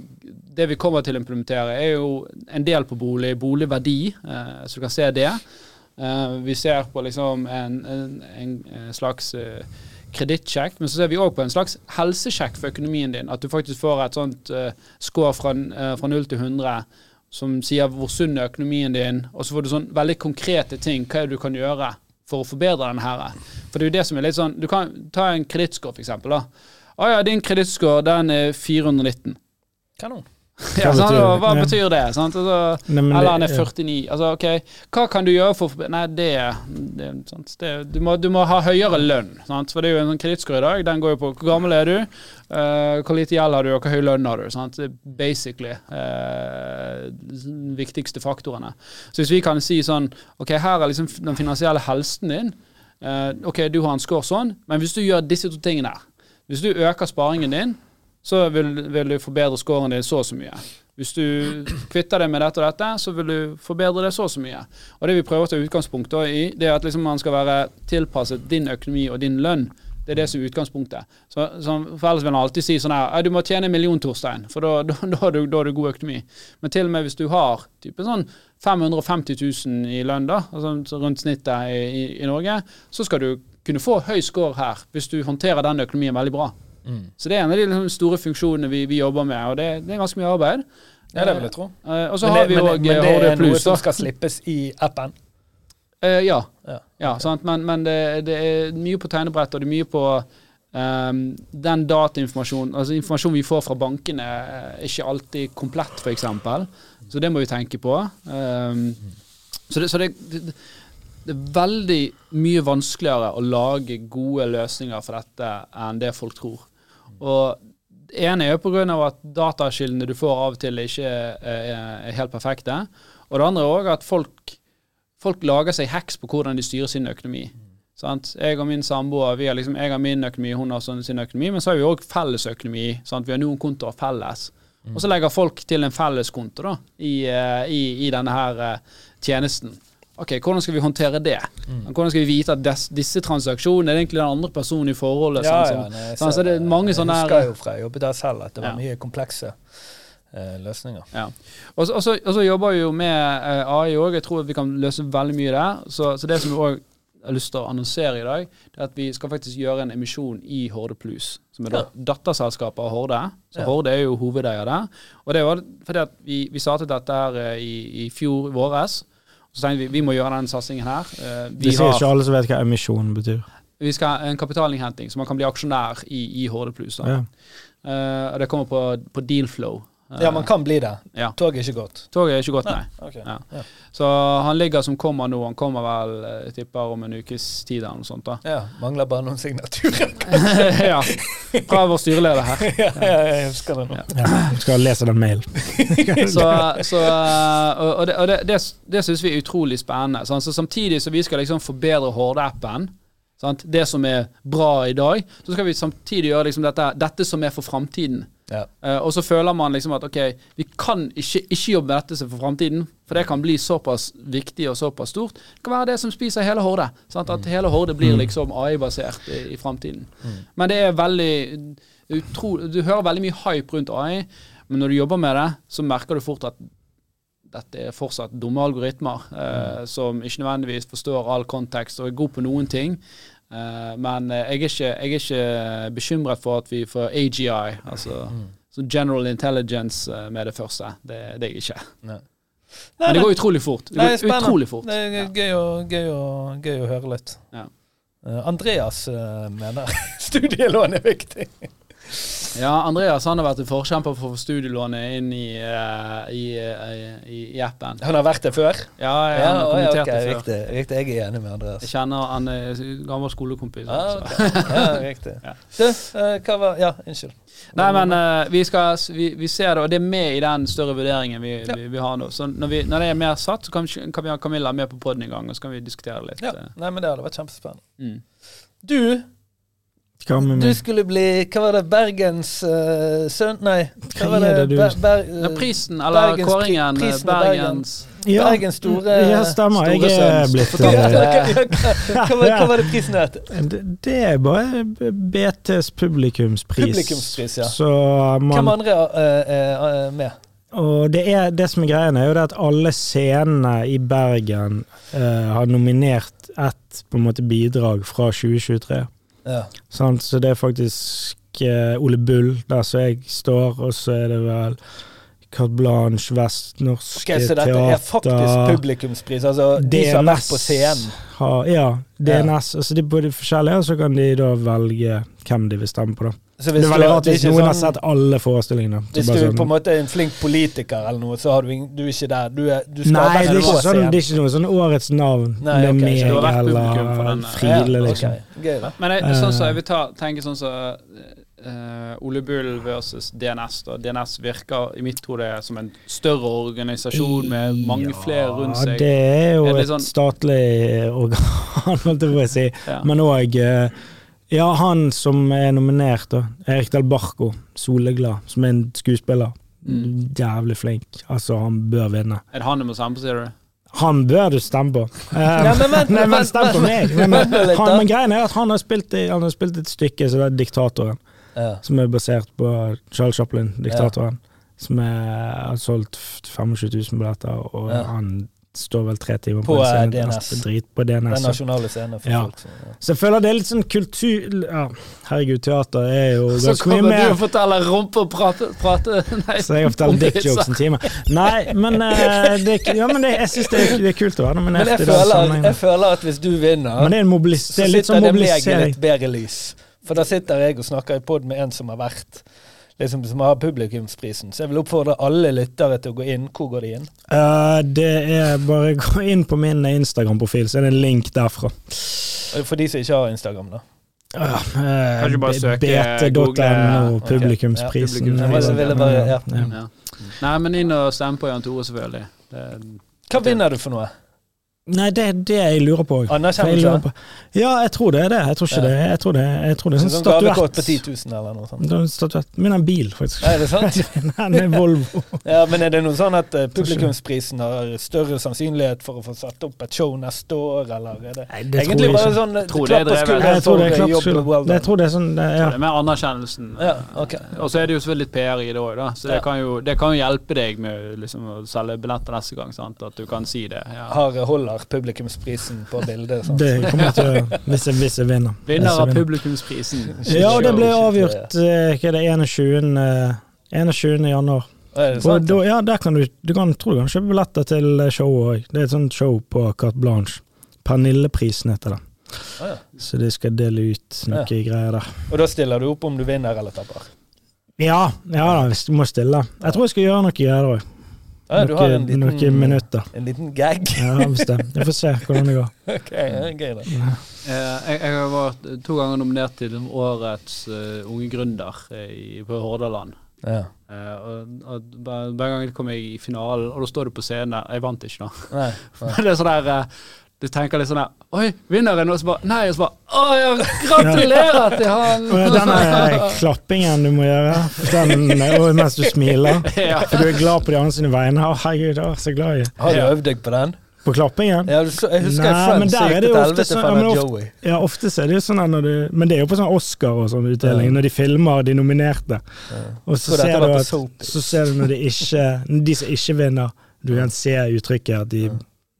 det vi kommer til å implementere, er jo en del på bolig, boligverdi, eh, så du kan se det. Eh, vi ser på liksom en, en, en, en slags eh, kredittsjekk, men så ser vi òg på en slags helsesjekk for økonomien din. At du faktisk får et sånt uh, score fra, uh, fra 0 til 100 som sier hvor sunn er økonomien din, og så får du sånn veldig konkrete ting. Hva er det du kan gjøre for å forbedre den her? For det er jo det som er litt sånn Du kan ta en kredittscore, for eksempel. da. Å ja, din kredittscore den er 419.
Kanon.
Ja, sant? og hva betyr det? Sant? Altså,
Nei,
eller han er
ja.
49. Altså, ok, Hva kan du gjøre for Nei, det, det, det du, må, du må ha høyere lønn. Sant? For det er jo en sånn kredittscore i dag. Den går jo på hvor gammel er du, uh, hvor lite gjeld har du, og hvor høy lønn har du. Sant? Det er basically eh, de viktigste faktorene. Så hvis vi kan si sånn Ok, her er liksom den finansielle helsen din. Uh, ok, du har en score sånn, men hvis du gjør disse to tingene her Hvis du øker sparingen din, så vil, vil du forbedre scoren din så og så mye. Hvis du kvitter deg med dette og dette, så vil du forbedre det så og så mye. Og det vi prøver å ta utgangspunkt i, det er at liksom man skal være tilpasset din økonomi og din lønn. Det er det som er utgangspunktet. Så, så for Ellers vil han alltid si sånn her Du må tjene en million, Torstein, for da, har du, du god økonomi. Men til og med hvis du har type sånn 550 000 i lønn, da, altså rundt snittet i, i, i Norge, så skal du kunne få høy score her hvis du håndterer den økonomien veldig bra. Så det er en av de liksom, store funksjonene vi, vi jobber med, og det, det er ganske mye arbeid.
Ja, det vil jeg tro.
Uh, og så har vi òg
men det er noe som skal slippes i appen?
Uh, ja.
Ja.
ja sant? Men, men det, det er mye på tegnebrettet, og det er mye på um, den datainformasjonen, altså informasjonen vi får fra bankene, er ikke alltid komplett, f.eks. Så det må vi tenke på. Um, så det, så det, det, det er veldig mye vanskeligere å lage gode løsninger for dette enn det folk tror. Og det ene er jo pga. at datakildene du får av og til ikke er, er helt perfekte. Og det andre er òg at folk, folk lager seg heks på hvordan de styrer sin økonomi. Sant? Jeg og min samboer, vi har liksom, jeg har min økonomi, hun har sånn sin økonomi, men så har vi òg felles økonomi. Sant? Vi har noen kontoer felles. Og så legger folk til en felleskonto da, i, eh, i, i denne her eh, tjenesten. Ok, Hvordan skal vi håndtere det? Hvordan skal vi vite at des, disse transaksjonene er egentlig den andre personen i forholdet?
Ja,
sånn,
ja,
sånn, så det er mange
Jeg
sånne
husker
her,
jo fra jeg jobbet der selv at det var
Ja.
mye komplekse eh, løsninger.
ja. Og så- jobber vi jo med eh, AI òg. Jeg tror vi kan løse veldig mye der. Så, så det som vi òg har lyst til å annonsere i dag, det er at vi skal faktisk gjøre en emisjon i Horde Plus. Som er ja. datterselskapet av Horde. Så
Ja.
Horde er jo hovedeier der. Og det var fordi at vi, vi startet dette her eh, i, i fjor våres. Så tenkte vi vi må gjøre den satsingen her. Eh, Vi,
Det sier
har,
ikke alle som vet hva emisjon betyr.
vi skal ha en kapitalinnhenting, så man kan bli aksjonær i, i Horde Plus.
Ja.
Uh, og det kommer på, på Dealflow. Eh,
Ja, man kan bli det.
Ja.
Toget er ikke godt.
Toget er ikke godt, nei.
Ok.
Ja.
Ja.
Så han ligger som kommer nå. Han kommer vel, eh, jeg tipper, om en ukes tid eller noe sånt. da.
Ja, mangler bare noen signaturer.
ja. Fra vår styreleder her.
ja, ja, jeg husker det nå.
Ja. Du skal lese den mailen.
Så, så, eh, og og det, og det, det, det syns vi er utrolig spennende. Sånn, så Samtidig som vi skal liksom forbedre Horde-appen, sant? det som er bra i dag, så skal vi samtidig gjøre liksom dette, dette som er for framtiden.
Ja.
Uh, og så føler man liksom at ok, vi kan ikke, ikke jobbe med dette for framtiden, for det kan bli såpass viktig og såpass stort. Det kan være det som spiser hele Horde. Sant? At hele Horde blir liksom AI-basert i, i framtiden. Men det er veldig utro, Du hører veldig mye hype rundt AI, men når du jobber med det, så merker du fort at dette er fortsatt dumme algoritmer eh, som ikke nødvendigvis forstår all kontekst og er god på noen ting. Eh, men eh, jeg, er ikke, jeg er ikke bekymret for at vi får AGI, altså så General Intelligence eh, med det første. Det, det er jeg ikke.
Nei.
Men det går utrolig fort. Det går
Nei,
utrolig fort.
Det er gøy, å, gøy, å, gøy å høre litt.
Ja.
Uh, Andreas uh, mener studielån er viktig.
Ja, Andreas han har vært en forkjemper for studielånet inn i, eh, i, eh, i, i appen.
Han har vært det før?
Ja, jeg, han har
ja,
kommentert
ok,
det før.
riktig, riktig. Jeg er enig med Andreas.
Jeg kjenner han er gammel skolekompis.
Ah, okay. Ja, riktig.
Ja.
Du, eh, hva var Ja, unnskyld.
Nei, men uh, vi, skal, vi, vi ser det, og det er med i den større vurderingen vi,
Ja.
vi, har nå. Så når, vi, når det er mer satt, så kan, vi- kan vi ha Camilla med på poden en gang, og så kan vi diskutere litt.
Ja, nei, men det hadde vært kjempespennende.
Mm.
Du, du skulle bli Hva var det? Bergens uh, sønn... Nei, hva var det?
er
Ber, ber,
Ja, prisen, eller
Bergens
kåringen, Bergens.
prisen i
Bergens
Ja,
Bergens store
ja, stemmer.
store
Jeg er blitt
uh,
eh,
hva, hva, var- hva var det prisen het?
det, det er bare BTs publikumspris.
Publikumspris, ja.
Så
Hvem andre er uh, med?
og det, er, det som er greien, er jo det at alle scenene i Bergen eh, har nominert ett på en måte bidrag fra 2023.
Ja.
Så det er faktisk eh, Ole Bull, der som jeg står, og så er det vel Carte Blanche, Vestnorske
Ok, så dette er faktisk publikumspris, altså de som har vært på scenen.
Har, ja, DNS. Altså de både forskjellige, og så kan de da velge hvem de vil stemme på. da.
Så
Det er veldig rart hvis
noen
noen har
sånn,
sett alle forestillingene.
Hvis du
sånn-
på en måte er en flink politiker eller noe, så har du, du er ikke der. Du, er, du skal
Nei, det er, ikke sånn, det er ikke noe sånn årets navn.
Nei, med okay,
meg eller
eh,
Friele,
ja,
liksom.
Gøy.
Men jeg,
Eh.
sånn så jeg vil ta, tenke sånn som eh, Ole Bull versus DNS. Da. DNS virker i mitt hode som en større organisasjon med mange flere rundt seg.
Ja, det er jo
Er det
et
sånn-
statlig organ, holdt jeg på å si.
Ja.
Men òg Ja, han som er nominert, da. Erik Dahl Barco. Soleglad. Som er en skuespiller.
Mm.
Jævlig flink. Altså, han bør vinne.
Er det han du må stemme på, sier du?
Han bør du stemme på. Eh,
Nei, men vent,
Nei, men stem på meg. Men, han, men greien er at han har spilt, i, han har spilt et stykke som er Diktatoren,
Ja.
som er basert på Charles Chaplin, diktatoren. Som er, har solgt 25 000 billetter, og
Ja.
han står vel tre timer
På,
på, en scene.
eh, DNS.
Drit på
Den
DNS. Den
nasjonale scenen for
Ja.
folk. Så, ja.
Så jeg føler det er litt sånn kultur ja, Herregud, teater er jo
Så kommer du og forteller rumpe og prate, prate Nei,
Så jeg forteller dick jokes en time. Nei, men, uh, det, ja, men det, jeg syns det, det er kult å være
Men
nominert
jeg føler,
sånn,
jeg føler at hvis du vinner,
Men det er, en mobilis
så
litt
sitter
sånn
det meg i litt bedre lys. For da sitter jeg og snakker i pod med en som har vært liksom, som har publikumsprisen. Så jeg vil oppfordre alle lyttere til å gå inn. Hvor går de inn?
Uh, det er bare gå inn på min Instagram-profil, så er det en link derfra.
For de som ikke har Instagram, da.
Uh,
Kanskje bare søke,
BT.no, publikumsprisen.
ja,
publikumsprisen. Bare- ja.
Ja.
Ja. Nei, men inn og stemme på Jan Tore, selvfølgelig. Det,
Hva vinner du for noe?
Nei, det er det jeg lurer på. For jeg lurer
Anerkjennelse?
på. Ja, jeg tror det er det. Jeg tror ikke
Ja.
det. Jeg tror det, jeg tror det sånn
statuett. gavekort på
statuett.
10 000 eller noe sånt?
Det er en statuett. Min er en bil, faktisk.
Er det sant?
Nei, det er Volvo.
Ja, men er det noe sånn at eh, publikumsprisen har større sannsynlighet for å få satt opp et show neste år, eller er det
Nei, det
egentlig bare sånn eh,
Tror
klapp på skulderen
Jeg tror det er
for eh, jobb
klappskuld. Jeg tror det er sånn det, ja.
det er mer anerkjennelsen.
Ja, ok.
Og så er det jo selvfølgelig litt PR i det òg, da. Så det
Ja.
kan, jo, det kan jo hjelpe deg med liksom, å selge billetter neste gang. Sant? At du kan si det. Ja.
Har holder publikumsprisen på bildet? Sånn.
Det kommer jeg til å hvis jeg, hvis jeg vinner.
Vinner av publikumsprisen.
Ja, det ble avgjort eh, hva er det, 21. eh, 21. januar.
Er
Og
sant?
da, ja, der kan du, du kan, tror du kan kjøpe billetter til showet òg. Det er et sånt show på Carte Blanche. Pernilleprisen heter det.
Ah, ja.
Så de skal dele ut noe
Ja.
greier der.
Og da stiller du opp om du vinner eller taper?
Ja, ja da, hvis du må stille. Jeg tror jeg skal gjøre noe greier òg.
Ah, du har en liten,
Noen minutter.
en liten gag?
Ja, bestemt. Jeg får se hvordan det går.
ok, ja, gøy da.
Eh, jeg, jeg har vært to ganger nominert til årets uh, unge gründer eh, i, på Hordaland.
Ja.
Uh, og, og hver gang kom jeg i finalen, og da står du på scenen Jeg vant ikke, da.
Nei. nei.
Det er sånn der eh, Du tenker litt sånn her Oi, vinneren! Og så bare Nei! Og så bare Å ja, gratulerer til han!
Denne eh, klappingen du må gjøre, den, og mens du smiler,
ja.
for du er glad på de andre sine vegne. Å, herregud, jeg var så glad i
Har du øvd deg på den?
På klappingen?
Ja, du så, jeg husker
Nei, men der er det jo ofte sånn- ja, men ofte- Ja, ofte er det jo sånn når du Men det er jo på sånn Oscar og sånn utdeling,
Ja.
når de filmer de nominerte,
Ja.
og så
Tror
ser du at Så ser du når de ikke De som ikke vinner, du kan se uttrykket at de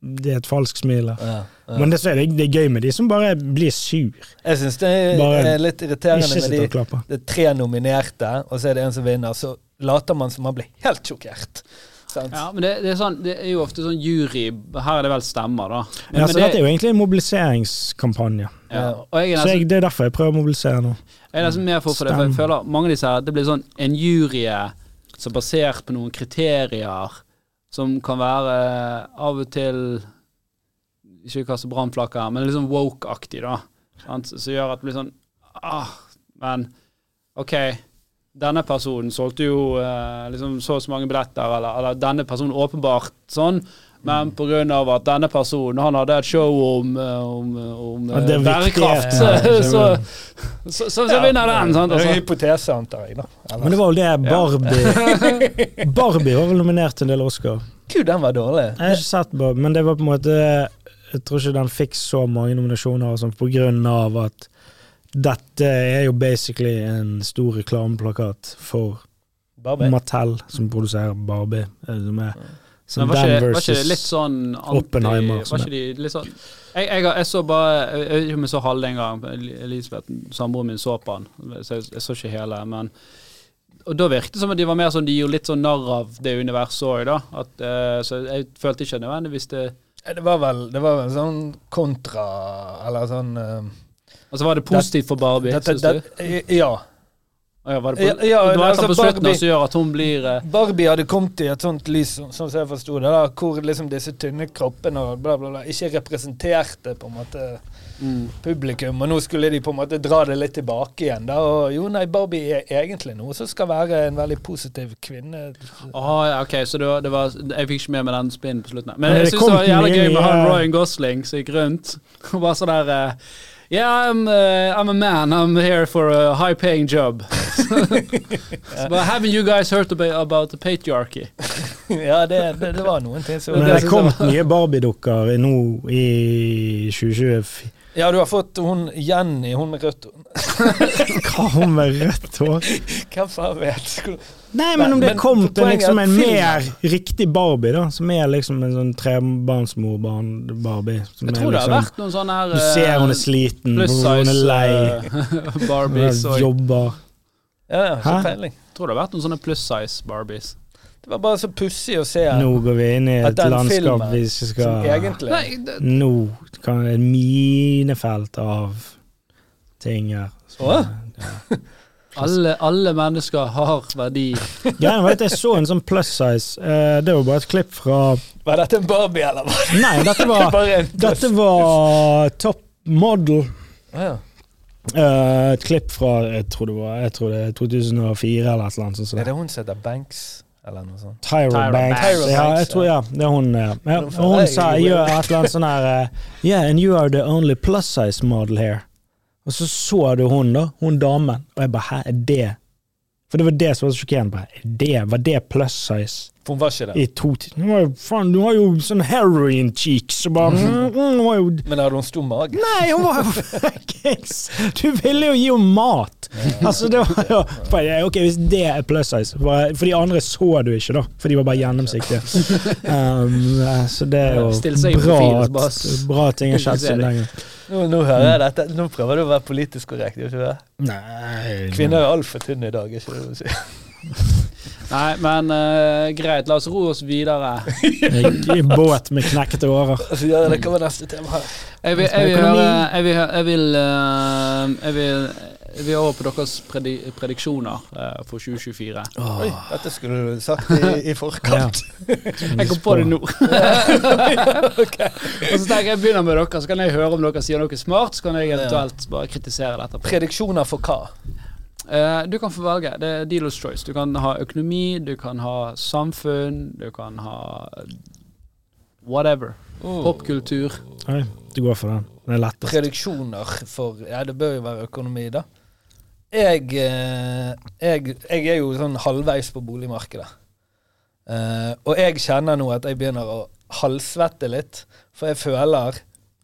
det er et falskt smil.
Ja, ja.
Men det, så er det, det er gøy med de som bare blir sur.
Jeg syns det er,
Bare
er litt irriterende med de det er tre nominerte, og så er det en som vinner. Så later man som man blir helt sjokkert.
Ja, men det, det, er sånn, det er jo ofte sånn jury Her er det vel stemmer, da. Men,
Ja,
men
så dette er jo egentlig en mobiliseringskampanje.
ja. Og jeg er
Så jeg, det er derfor jeg prøver å mobilisere nå.
jeg er nesten mer for, for det, for jeg føler mange av disse her Det blir sånn en jury som er basert på noen kriterier som kan være av og til Ikke kaste brannflakker, men litt sånn woke-aktig, da. Som gjør at det blir sånn ah, Men OK, denne personen solgte jo eh, liksom så og så mange billetter, eller, eller denne personen åpenbart sånn. Men pga. at denne personen han hadde et show om, eh, om, om
Ja,
eh, bærekraft,
ja.
så, så, så, så vinner den. Sant?
Det er en
Altså.
hypotese, antar jeg. da. Eller-
Men det var vel det Barbie Barbie var vel nominert til en del Oscar.
Gud, den var dårlig.
Jeg har ikke sett Barbie, men det var på en måte Jeg tror ikke den fikk så mange nominasjoner sånn, på grunn av at dette er jo basically en stor reklameplakat for
Barbie.
Mattel, som produserer Barbie. eh, Som er som
Men var ikke, var ikke det litt sånn anti,
Oppenheimer,
Var ikke de litt sånn jeg, jeg, jeg så bare Jeg vet ikke om jeg så halve en gang. Elisabeth, samboeren min, så på den. Så jeg, jeg så ikke hele. Men Og da virket det som at de var mer sånn De gjorde litt sånn narr av det universet òg, da. At, uh, så jeg følte ikke nødvendigvis det
Det var vel det var vel sånn kontra Eller sånn uh,
Altså Var det positivt for Barbie, syns du?
Ja.
Ja, var det, på,
Ja, ja,
det var
altså,
på slutten
Barbie-
som gjør at hun blir eh,
Barbie hadde kommet i et sånt lys, sånn som jeg forsto det, da, hvor liksom disse tynne kroppene og bla, bla, bla ikke representerte på en måte
mm.
publikum. Og nå skulle de på en måte dra det litt tilbake igjen. da, og Jo, nei, Barbie er egentlig noe som skal være en veldig positiv kvinne.
Aha, ja, ok, så det var, det var Jeg fikk ikke med meg den spinnen på slutten. Men jeg syns det var jævlig gøy med han Ryan Gosling som gikk rundt. Og bare sånn der eh, Yeah, I'm, uh, I'm a man. I'm here for a high paying job. but haven't you guys heard about, about the patriarchy?
ja, det, det, det var noen ting som
Men
det
er
kommet
kom nye Barbie-dukker nå i 2020.
Ja, du har fått hun Jenny, hun med rødt hår.
Hva hun med rødt hår?
Hvem faen vet?
Nei, men om det
Men
kom til
er
liksom en mer riktig Barbie, da. Som er liksom en sånn trebarnsmor-Barbie. Som
Jeg
er
tror det har
liksom,
vært noen sånne her
Du ser hun er sliten,
pluss
hun er
size
lei,
eh, Barbies. Og,
jobber.
Ja, ja, ikke peiling.
tror det har vært noen sånne pluss size Barbies.
Det var bare så pussig å se
Nå går vi inn i et landskap vi ikke skal
egentlig
Nei, det,
Nå kan det et minefelt av ting her. Så, ja.
Alle, alle mennesker har verdi.
Greien var at jeg så en sånn plus size. eh, det var bare et klipp fra
Var dette en Barbie, eller hva?
Nei, dette var, dette var Top Model.
Ja.
Eh, et klipp fra jeg tror det var jeg tror det er 2004 eller et eller annet. sånt
Er
det.
det hun som heter Banks, eller noe sånt?
Tyra,
Tyra
Banks.
Banks.
Ja, jeg tror, ja, det er hun. Ja. Ja, og hun sa gjør et eller annet sånn her eh, Yeah, and you are the only plus size model here. Og så så du hun, da. Hun damen. Og jeg bare Hæ, er det For det var det som var så sjokkerende. Bare, det, var det plus size
For hun var ikke det.
i to? Hun var jo- Faen, du har jo sånn heroin cheeks og bare mm, Hun var jo
Men hadde hun stor mage?
Nei, hun var jo fuckings Du ville jo gi henne mat! Altså, det var jo bare, Ok, hvis det er plus size For for de andre så du ikke, da. For de var bare gjennomsiktige. Um, så det er jo bra at bra ting har skjedd siden lenge.
Nå, nå hører jeg dette. Nå prøver du å være politisk korrekt, gjør du ikke det?
Nei
Kvinner er altfor tynne i dag, er ikke det du sier?
Nei, men uh, greit, la oss ro oss videre.
I båt med knekkete årer.
Ja, det kan være neste tema her.
Jeg vil, jeg vil høre Jeg vil, jeg vil, eh, jeg vil, jeg vil over på deres predi prediksjoner uh, for 2024.
Oi, dette skulle du sagt i, i forkant.
Jeg kom på det nå. Og så tenker jeg begynner med dere, så kan jeg høre om dere sier noe smart. Så kan jeg eventuelt bare kritisere dette.
Prediksjoner for hva?
Eh, du kan få velge. Det er dealers choice. Du kan ha økonomi, du kan ha samfunn, du kan ha whatever. Popkultur.
Nei, du går for den. Den er lettest.
Prediksjoner for Ja, det bør jo være økonomi, da. Jeg, eh, jeg, jeg er jo sånn halvveis på boligmarkedet. Uh, og jeg kjenner nå at jeg begynner å halvsvette litt, for jeg føler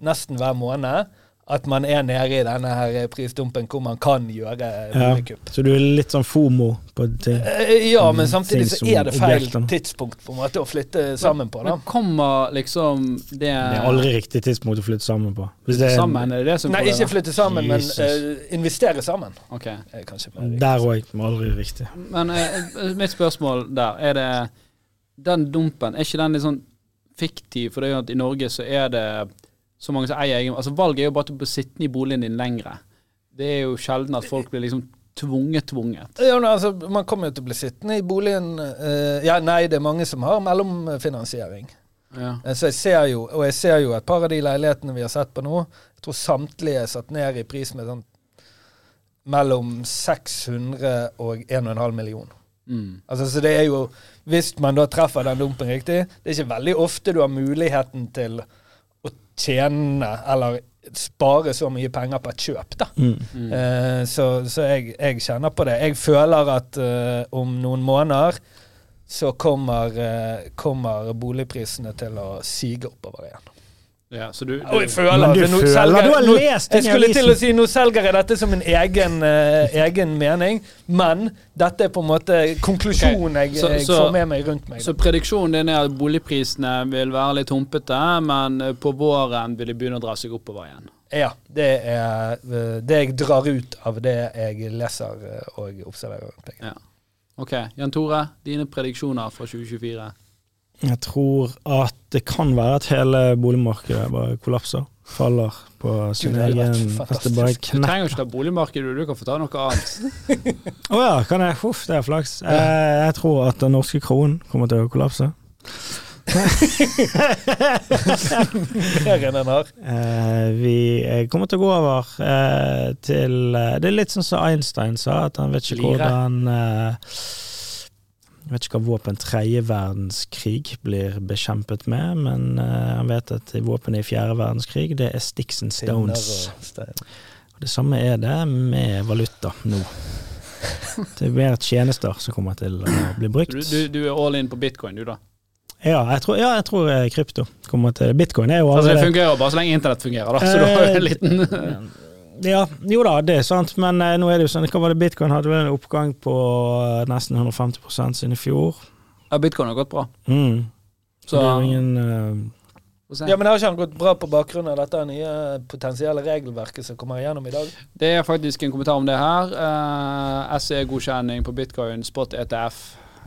nesten hver måned at man er nede i denne her prisdumpen hvor man kan gjøre
Ja, så du er litt sånn fomo på ting?
Eh, Ja, men samtidig så er det feil
objektene.
tidspunkt på en måte å flytte sammen på. da.
Men kommer liksom det
Det er aldri riktig tidspunkt å flytte sammen på. Hvis det er
Sammen, er det det som
Nei, ikke flytte sammen, men
Jesus.
eh, investere sammen.
Ok.
Kanskje mer
der òg, aldri riktig.
Men uh, mitt spørsmål der, er det Den dumpen, er ikke den litt sånn fiktiv? For det er jo at i Norge så er det så mange som eier egen Altså Valget er jo bare til å bli sittende i boligen din lengre. Det er jo sjelden at folk blir liksom tvunget, tvunget.
Ja, men altså, Man kommer jo til å bli sittende i boligen eh, Ja, nei, det er mange som har mellomfinansiering.
Ja.
Eh, Så jeg ser jo, og jeg ser jo et par av de leilighetene vi har sett på nå, jeg tror samtlige er satt ned i pris med sånn mellom 600 og 1,5 million.
Mm.
Altså, så det er jo Hvis man da treffer den dumpen riktig Det er ikke veldig ofte du har muligheten til tjene eller spare så mye penger på et kjøp, da.
Mm.
Mm.
Eh, så så jeg, jeg kjenner på det. Jeg føler at eh, om noen måneder så kommer, eh, kommer boligprisene til å sige oppover igjen.
Ja, så du,
Og jeg føler
Men du føler-
selger-
du har lest
Jeg skulle til å si nå selger jeg dette som en egen, uh, egen mening, men dette er på en måte konklusjonen jeg,
Så-
jeg
så-
får med meg rundt meg.
Så prediksjonen din er at boligprisene vil være litt humpete, men eh, på våren vil de begynne å dra seg oppover igjen.
Ja, det er eh, det jeg drar ut av det jeg leser og observerer.
Ja. Ok, Jan Tore, dine prediksjoner for 2024?
Jeg tror at det kan være at hele boligmarkedet bare kollapser. Faller på sin egen. At det bare
Du trenger
jo
ikke ta boligmarkedet, du kan få ta noe annet.
Å ja, kan jeg? Huff, det er flaks. Eh, jeg tror at den norske kronen kommer til å kollapse.
Mer enn den har.
Eh, vi eh, kommer til å gå over eh, til eh, Det er litt sånn som Einstein sa, at han vet ikke
Lire.
hvordan eh, Jeg vet ikke hva våpen tredje verdenskrig blir bekjempet med, men eh, han vet at våpenet i fjerde verdenskrig, det er sticks and stones.
Og.
Det samme er det med valuta nå. Det er mer tjenester som kommer til å bli brukt.
Du, du, du er all in på bitcoin, du da.
Ja, jeg tror, ja, jeg tror eh, krypto kommer til Bitcoin er jo
Altså, det fungerer jo bare så lenge internett fungerer, da. Så du har jo en liten
Ja, jo da, det er sant, men eh, nå er det jo sånn Hva var det Bitcoin hadde vel en oppgang på eh, nesten 150 siden i fjor?
Ja, bitcoin har gått bra.
Mm.
Så
det er jo ingen eh,
få se.
Ja, men har ikke han gått bra på bakgrunn av dette nye potensielle regelverket som kommer igjennom i dag?
Det er faktisk en kommentar om det her. Eh, SE-godkjenning på bitcoin, spot ETF.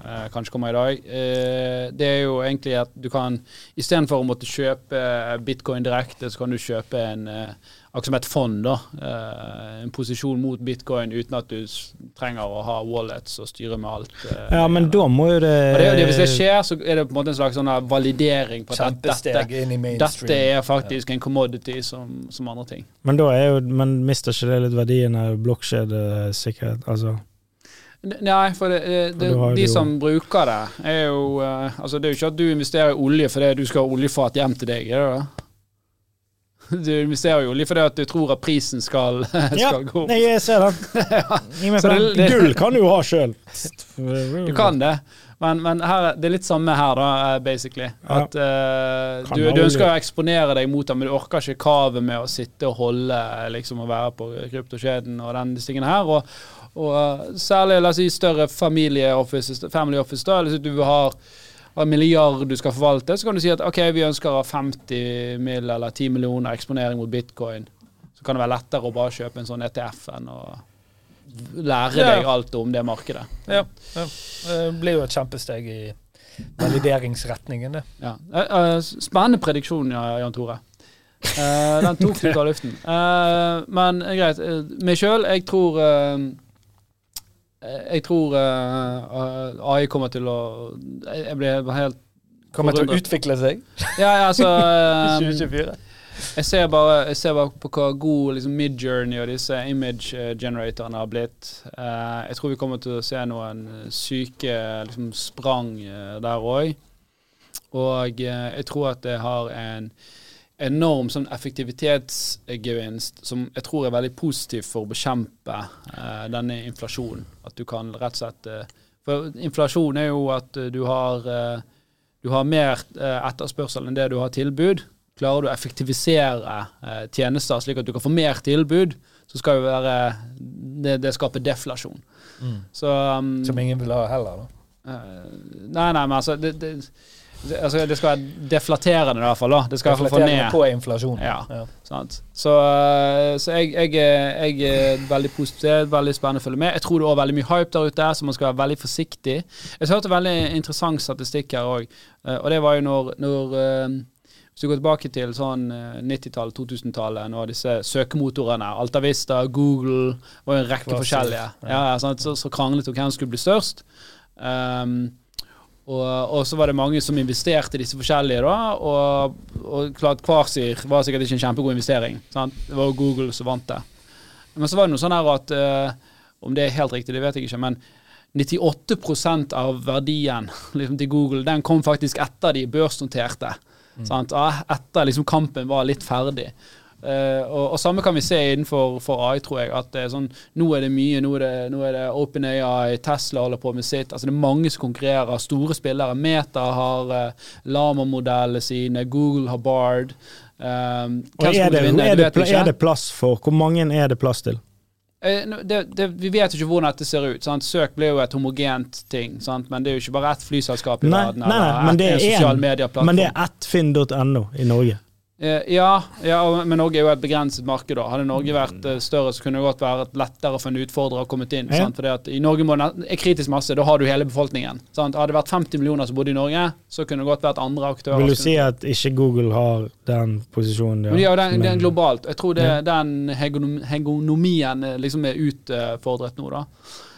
Eh, kanskje kommer i dag, eh, det er jo egentlig at du kan istedenfor å måtte kjøpe bitcoin direkte, så kan du kjøpe en eh, akkurat som et fond, da. Eh, en posisjon mot bitcoin uten at du trenger å ha wallets og styre med alt. eh,
Ja, men da må jo det,
det, det, Hvis det skjer, så er det på en måte en slags sånn validering på at dette, dette er faktisk en commodity som, som andre ting.
Men da er jo Men mister ikke det litt verdien av blokkjedesikkerhet? Altså
Nei, for det, det,
har
de
jo-
som bruker det, er jo eh, Altså, det er jo ikke at du investerer i olje fordi du skal ha oljefat hjem til deg, er det det? Du investerer i olje fordi at du tror at prisen skal,
Ja,
gå opp.
jeg ser den. ja.
Så det- det-
Gull kan du jo ha sjøl.
Du kan det, men, men her, det er litt samme her, da, eh, basically. At
Kan
du, du ønsker å eksponere deg mot det, men du orker ikke kavet med å sitte og holde, liksom, og være på kryptokjeden og den disse tingene her. Og, og eh, særlig la oss si større familieoffice, family office, da, hvis du har en milliard du skal forvalte, så kan du si at ok, vi ønsker å ha 50 mill. eller 10 millioner eksponering mot bitcoin. Så kan det være lettere å bare kjøpe en sånn ETF enn å lære
Ja.
deg alt om det markedet.
Ja, ja. Det blir jo et kjempesteg i valideringsretningen, det.
Ja. Eh, eh, Spennende prediksjon, ja, Jan Tore. Den tok du ut av luften. Men greit. Meg sjøl, jeg tror Jeg tror eh, AI kommer til å Jeg blir helt
Kommer til å utvikle seg
Ja, ja, altså
i
eh,
2024.
jeg, ser bare, jeg ser bare på hva god liksom, Midjourney og disse image eh, generatorene har blitt. Uh, jeg tror vi kommer til å se noen eh, syke liksom, sprang uh, der òg. Og uh, jeg tror at det har en enorm sånn effektivitetsgevinst som jeg tror er veldig positiv for å bekjempe eh, denne inflasjonen. At du kan rett og slett eh, For inflasjon er jo at eh, du har eh, du har mer eh, etterspørsel enn det du har tilbud. Klarer du å effektivisere eh, tjenester slik at du kan få mer tilbud, så skal jo være det, det skaper deflasjon. Så um,
Som ingen vil ha heller, da.
Nei, nei, men altså det, det, altså det skal være deflaterende, i hvert fall. da. Det skal hvert få ned.
på inflasjonen.
Ja. Sant? Så, eh, så jeg, jeg, er- jeg er veldig positiv. Veldig spennende å følge med. Jeg tror det er veldig mye hype der ute, så man skal være veldig forsiktig. Jeg hørte veldig interessant statistikk her òg, og det var jo når, når eh, Hvis du går tilbake til sånn eh, 90-tallet, 2000-tallet, når disse søkemotorene, Altavista, Google, var jo en rekke
Klassisk,
forskjellige,
ja.
ja, sant? Så, så kranglet om hvem som skulle bli størst. Um, og, og så var det mange som investerte i disse forskjellige, da. Og, og klart Kvasir var sikkert ikke en kjempegod investering. Sant? Det var jo Google som vant det. Men så var det noe sånn her at uh, Om det er helt riktig, det vet jeg ikke, men 98% av verdien liksom, til Google den kom faktisk etter de børsnoterte. Sant? Ah, Etter liksom kampen var litt ferdig. Eh, og, og samme kan vi se innenfor for AI, tror jeg. At det er sånn, nå er det mye. Nå er det, nå er det OpenAI, Tesla holder på med sitt. Altså Det er mange som konkurrerer. Store spillere. Meta har uh, Lama-modellene sine. Google har Bard. Um,
Og er det, er, det, er det plass for Hvor mange er det plass til?
Eh, det, det, vi vet jo ikke hvordan dette ser ut. Sant? Søk blir jo et homogent ting, sant? men det er jo ikke bare ett flyselskap i
Nei,
verden.
nei, nei,
eller
men det en- Men det er ett finn.no i Norge.
Eh, ja, ja, men Norge er jo et begrenset marked. da. Hadde Norge vært eh, større, så kunne det godt vært lettere for en utfordrer å komme inn.
Ja.
Fordi at I Norge må det er kritisk masse, da har du hele befolkningen. Sant? Hadde det vært 50 millioner som bodde i Norge, så kunne det godt vært andre aktører.
Vil du si at ikke Google har den posisjonen de
har jo den,
Men-
den globalt. Jeg tror det,
Ja.
den hegonomien eh, liksom er utfordret nå, da.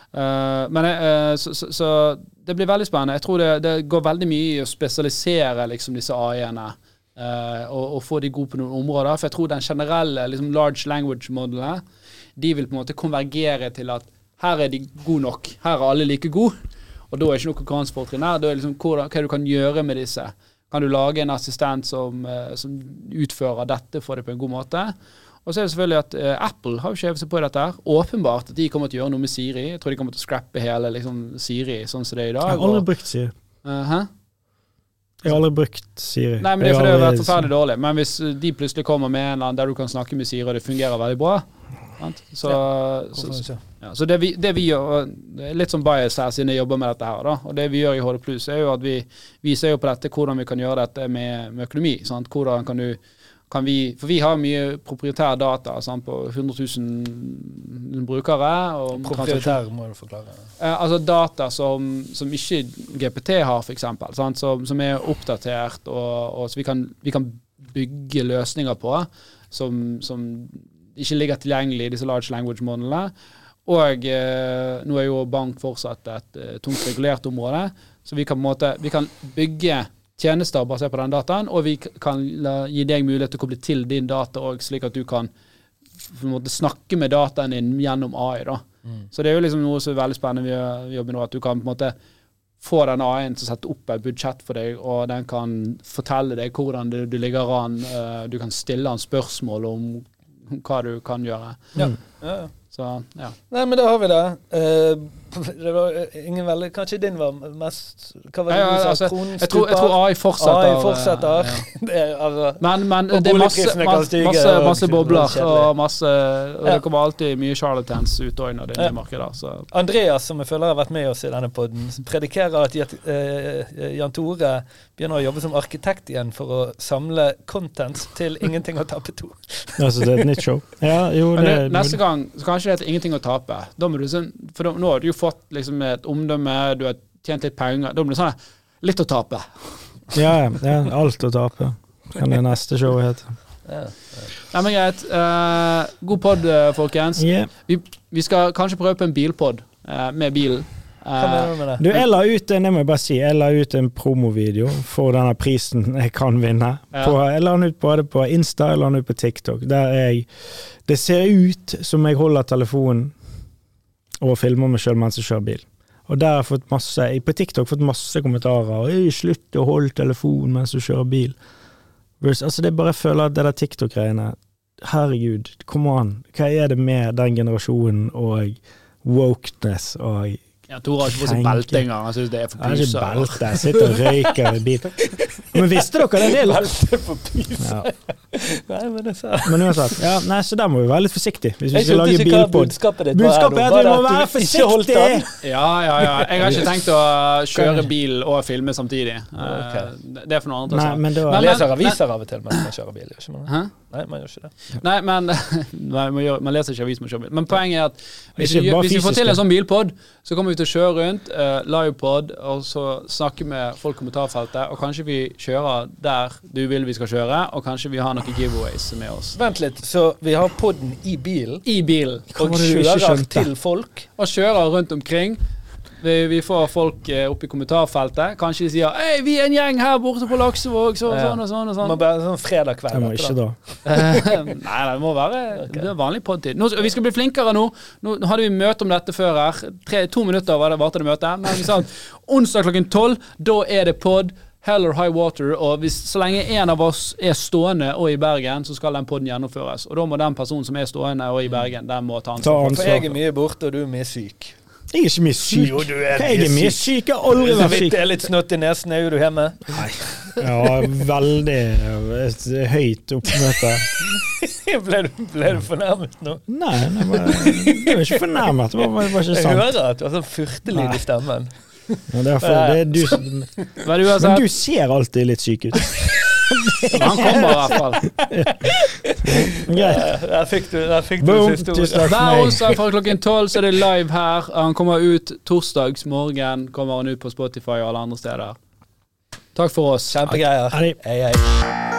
Uh, men uh, så, so, so, so, det blir veldig spennende. Jeg tror det, det går veldig mye i å spesialisere liksom disse AI-ene. Eh, og, og få de gode på noen områder. For jeg tror den generelle liksom large language modellen de vil på en måte konvergere til at her er de gode nok. Her er alle like gode. Og da er det ikke noe konkurransefortrinn her. Da er det liksom hva, hva du kan gjøre med disse. Kan du lage en assistent som, eh, som utfører dette for deg på en god måte? Og så er det selvfølgelig at eh, Apple har jo skjevet seg på dette. her. Åpenbart at de kommer til å gjøre noe med Siri. Jeg tror de kommer til å scrappe hele liksom, Siri sånn som det er i
Jeg
dag.
har aldri brukt Siri.
Uh?
Jeg har aldri brukt Siri.
Nei, men det er fordi det har vært forferdelig dårlig. Men hvis de plutselig kommer med en eller annen der du kan snakke med Siri, og det fungerer veldig bra sant? Så, så, ja, så det, vi, det vi gjør det er Litt sånn bias her siden jeg jobber med dette her, da. Og det vi gjør i HD er jo at vi viser jo på dette hvordan vi kan gjøre dette med, med økonomi. Sant? Hvordan kan du kan vi For vi har mye proprietær data sant, på 100 000 brukere. og
Proprietær må du forklare.
Eh, altså data som, som ikke GPT har, f.eks. Som, som er oppdatert, og, og så vi kan, vi kan bygge løsninger på som, som ikke ligger tilgjengelig i disse large language modelene. Og eh, nå er jo bank fortsatt et eh, tungt regulert område, så vi kan, måte, vi kan bygge tjenester basert på den dataen, og vi kan la, gi deg mulighet til å koble til din data òg, slik at du kan måte snakke med dataen din gjennom AI. da. Så det er jo liksom noe som er veldig spennende vi jobber nå, at du kan på en måte få den AI-en til å sette opp et budsjett for deg, og den kan fortelle deg hvordan du, du ligger an. eh, Du kan stille han spørsmål om hva du kan gjøre.
Ja.
Så ja.
Nei, men da har vi det. Eh, det var eh, ingen veldig Kanskje din var mest Hva var det
Ja, ja,
du sa?
altså, Jeg tror, jeg tror AI fortsetter.
AI fortsetter.
ja.
Det er, altså,
Men, men det er masse, masse, masse, masse
det
bobler, og, masse, og det kommer alltid mye charlatans ut òg når det er
Ja.
nye. Så.
Andreas, som jeg føler har vært med oss i denne podden, predikerer at eh, Jan Tore begynner å jobbe som arkitekt igjen for å samle content til Ingenting å tape to.
Altså, det er et nytt show. Ja, jo, det,
neste gang så kanskje det heter ingenting å tape. Da må du sånn, for da, nå har du jo fått liksom et omdømme, du har tjent litt penger. Da blir det sånn litt å tape.
Ja, ja. Alt å tape. Kan det neste showet hete.
Ja.
Nei, men greit. Uh, god pod, eh, folkens.
Yeah.
Vi, vi skal kanskje prøve på en bilpod uh, med bilen.
Med?
Du, jeg la ut en, det må jeg bare si, jeg la ut en promovideo for denne prisen jeg kan vinne.
Ja.
På, jeg la den ut både på Insta jeg la den ut på TikTok. Der jeg Det ser ut som jeg holder telefonen og filmer meg sjøl mens jeg kjører bil. Og der har jeg fått masse, på TikTok fått masse kommentarer. «Øy, 'Slutt å holde telefonen mens du kjører bil'. Altså, det er bare jeg føler at det der TikTok-greiene Herregud, come on. Hva er det med den generasjonen og wokeness og
ja, Tore har ikke på seg belte engang. Han syns det er for
jeg har ikke belte, jeg sitter og røyker en bit. Men visste dere det?
Belte for pys.
ja.
Nei, men det sa
Men uansett, ja, nei, så der må vi være litt forsiktige hvis vi skal lage bilpod.
budskapet ditt
Budskapet er at vi må være forsiktige!
Ja, ja, ja. Jeg har ikke tenkt å kjøre bil og filme samtidig. Eh, Det er for noe annet.
Nei,
altså.
men da
Man
Men-
leser aviser av og til mens man kjører bil. Ikke? Nei, man gjør ikke det.
Nei, men nei, man, gjør, man leser ikke avis med kjørebil. Men poenget er at hvis, vi, hvis vi får til en sånn bilpod, så kommer vi til å kjøre rundt, uh, livepod, og så snakke med folk i kommentarfeltet. Og kanskje vi kjører der du vil vi skal kjøre, og kanskje vi har noen giveaways med oss.
Vent litt, så vi har podden i bilen
I bilen.
Og kjører til folk?
Og kjører rundt omkring. Vi, vi får folk eh, opp i kommentarfeltet. Kanskje de sier 'Hei, vi er en gjeng her borte på Laksevåg', så,
Ja.
sånn og sånn og sånn.
bare sånn fredag kveld.
Det må ikke
da.
Nei, det må være
okay.
det er vanlig podtid. Nå, Vi skal bli flinkere nå. Nå nå hadde vi møte om dette før her. Tre, to minutter var det varte det møtet. Men vi sa at onsdag klokken tolv, da er det pod. Hell or high water. Og hvis, så lenge en av oss er stående og i Bergen, så skal den poden gjennomføres. Og da må den personen som er stående og i Bergen, den må ta
Ta
ansvar.
For jeg er mye borte, og du er mye syk.
Jeg er ikke mye syk.
Jo, du er
Jeg er
mye
syk. Jeg har aldri vært syk.
det er litt snøtt i nesen, er jo du hjemme. Nei.
Ja, veldig et høyt oppmøte.
ble, du, ble du fornærmet nå?
Nei, det var, det var ikke fornærmet. Det var, var ikke
Jeg
sant.
hører at du har sånn furtelyd i stemmen.
Ja, det er for, det er du,
Men
men du ser alltid litt syk ut.
han kommer i hvert fall.
Greit.
Der fikk du, der fikk du
Boom.
det siste
Tusen
ordet.
takk for
Hver
meg.
onsdag fra klokken tolv så er det live her. Han kommer ut torsdags morgen. Kommer han ut på Spotify og alle andre steder. Takk for oss.
Kjempegreier.
Det.
Hei, hei.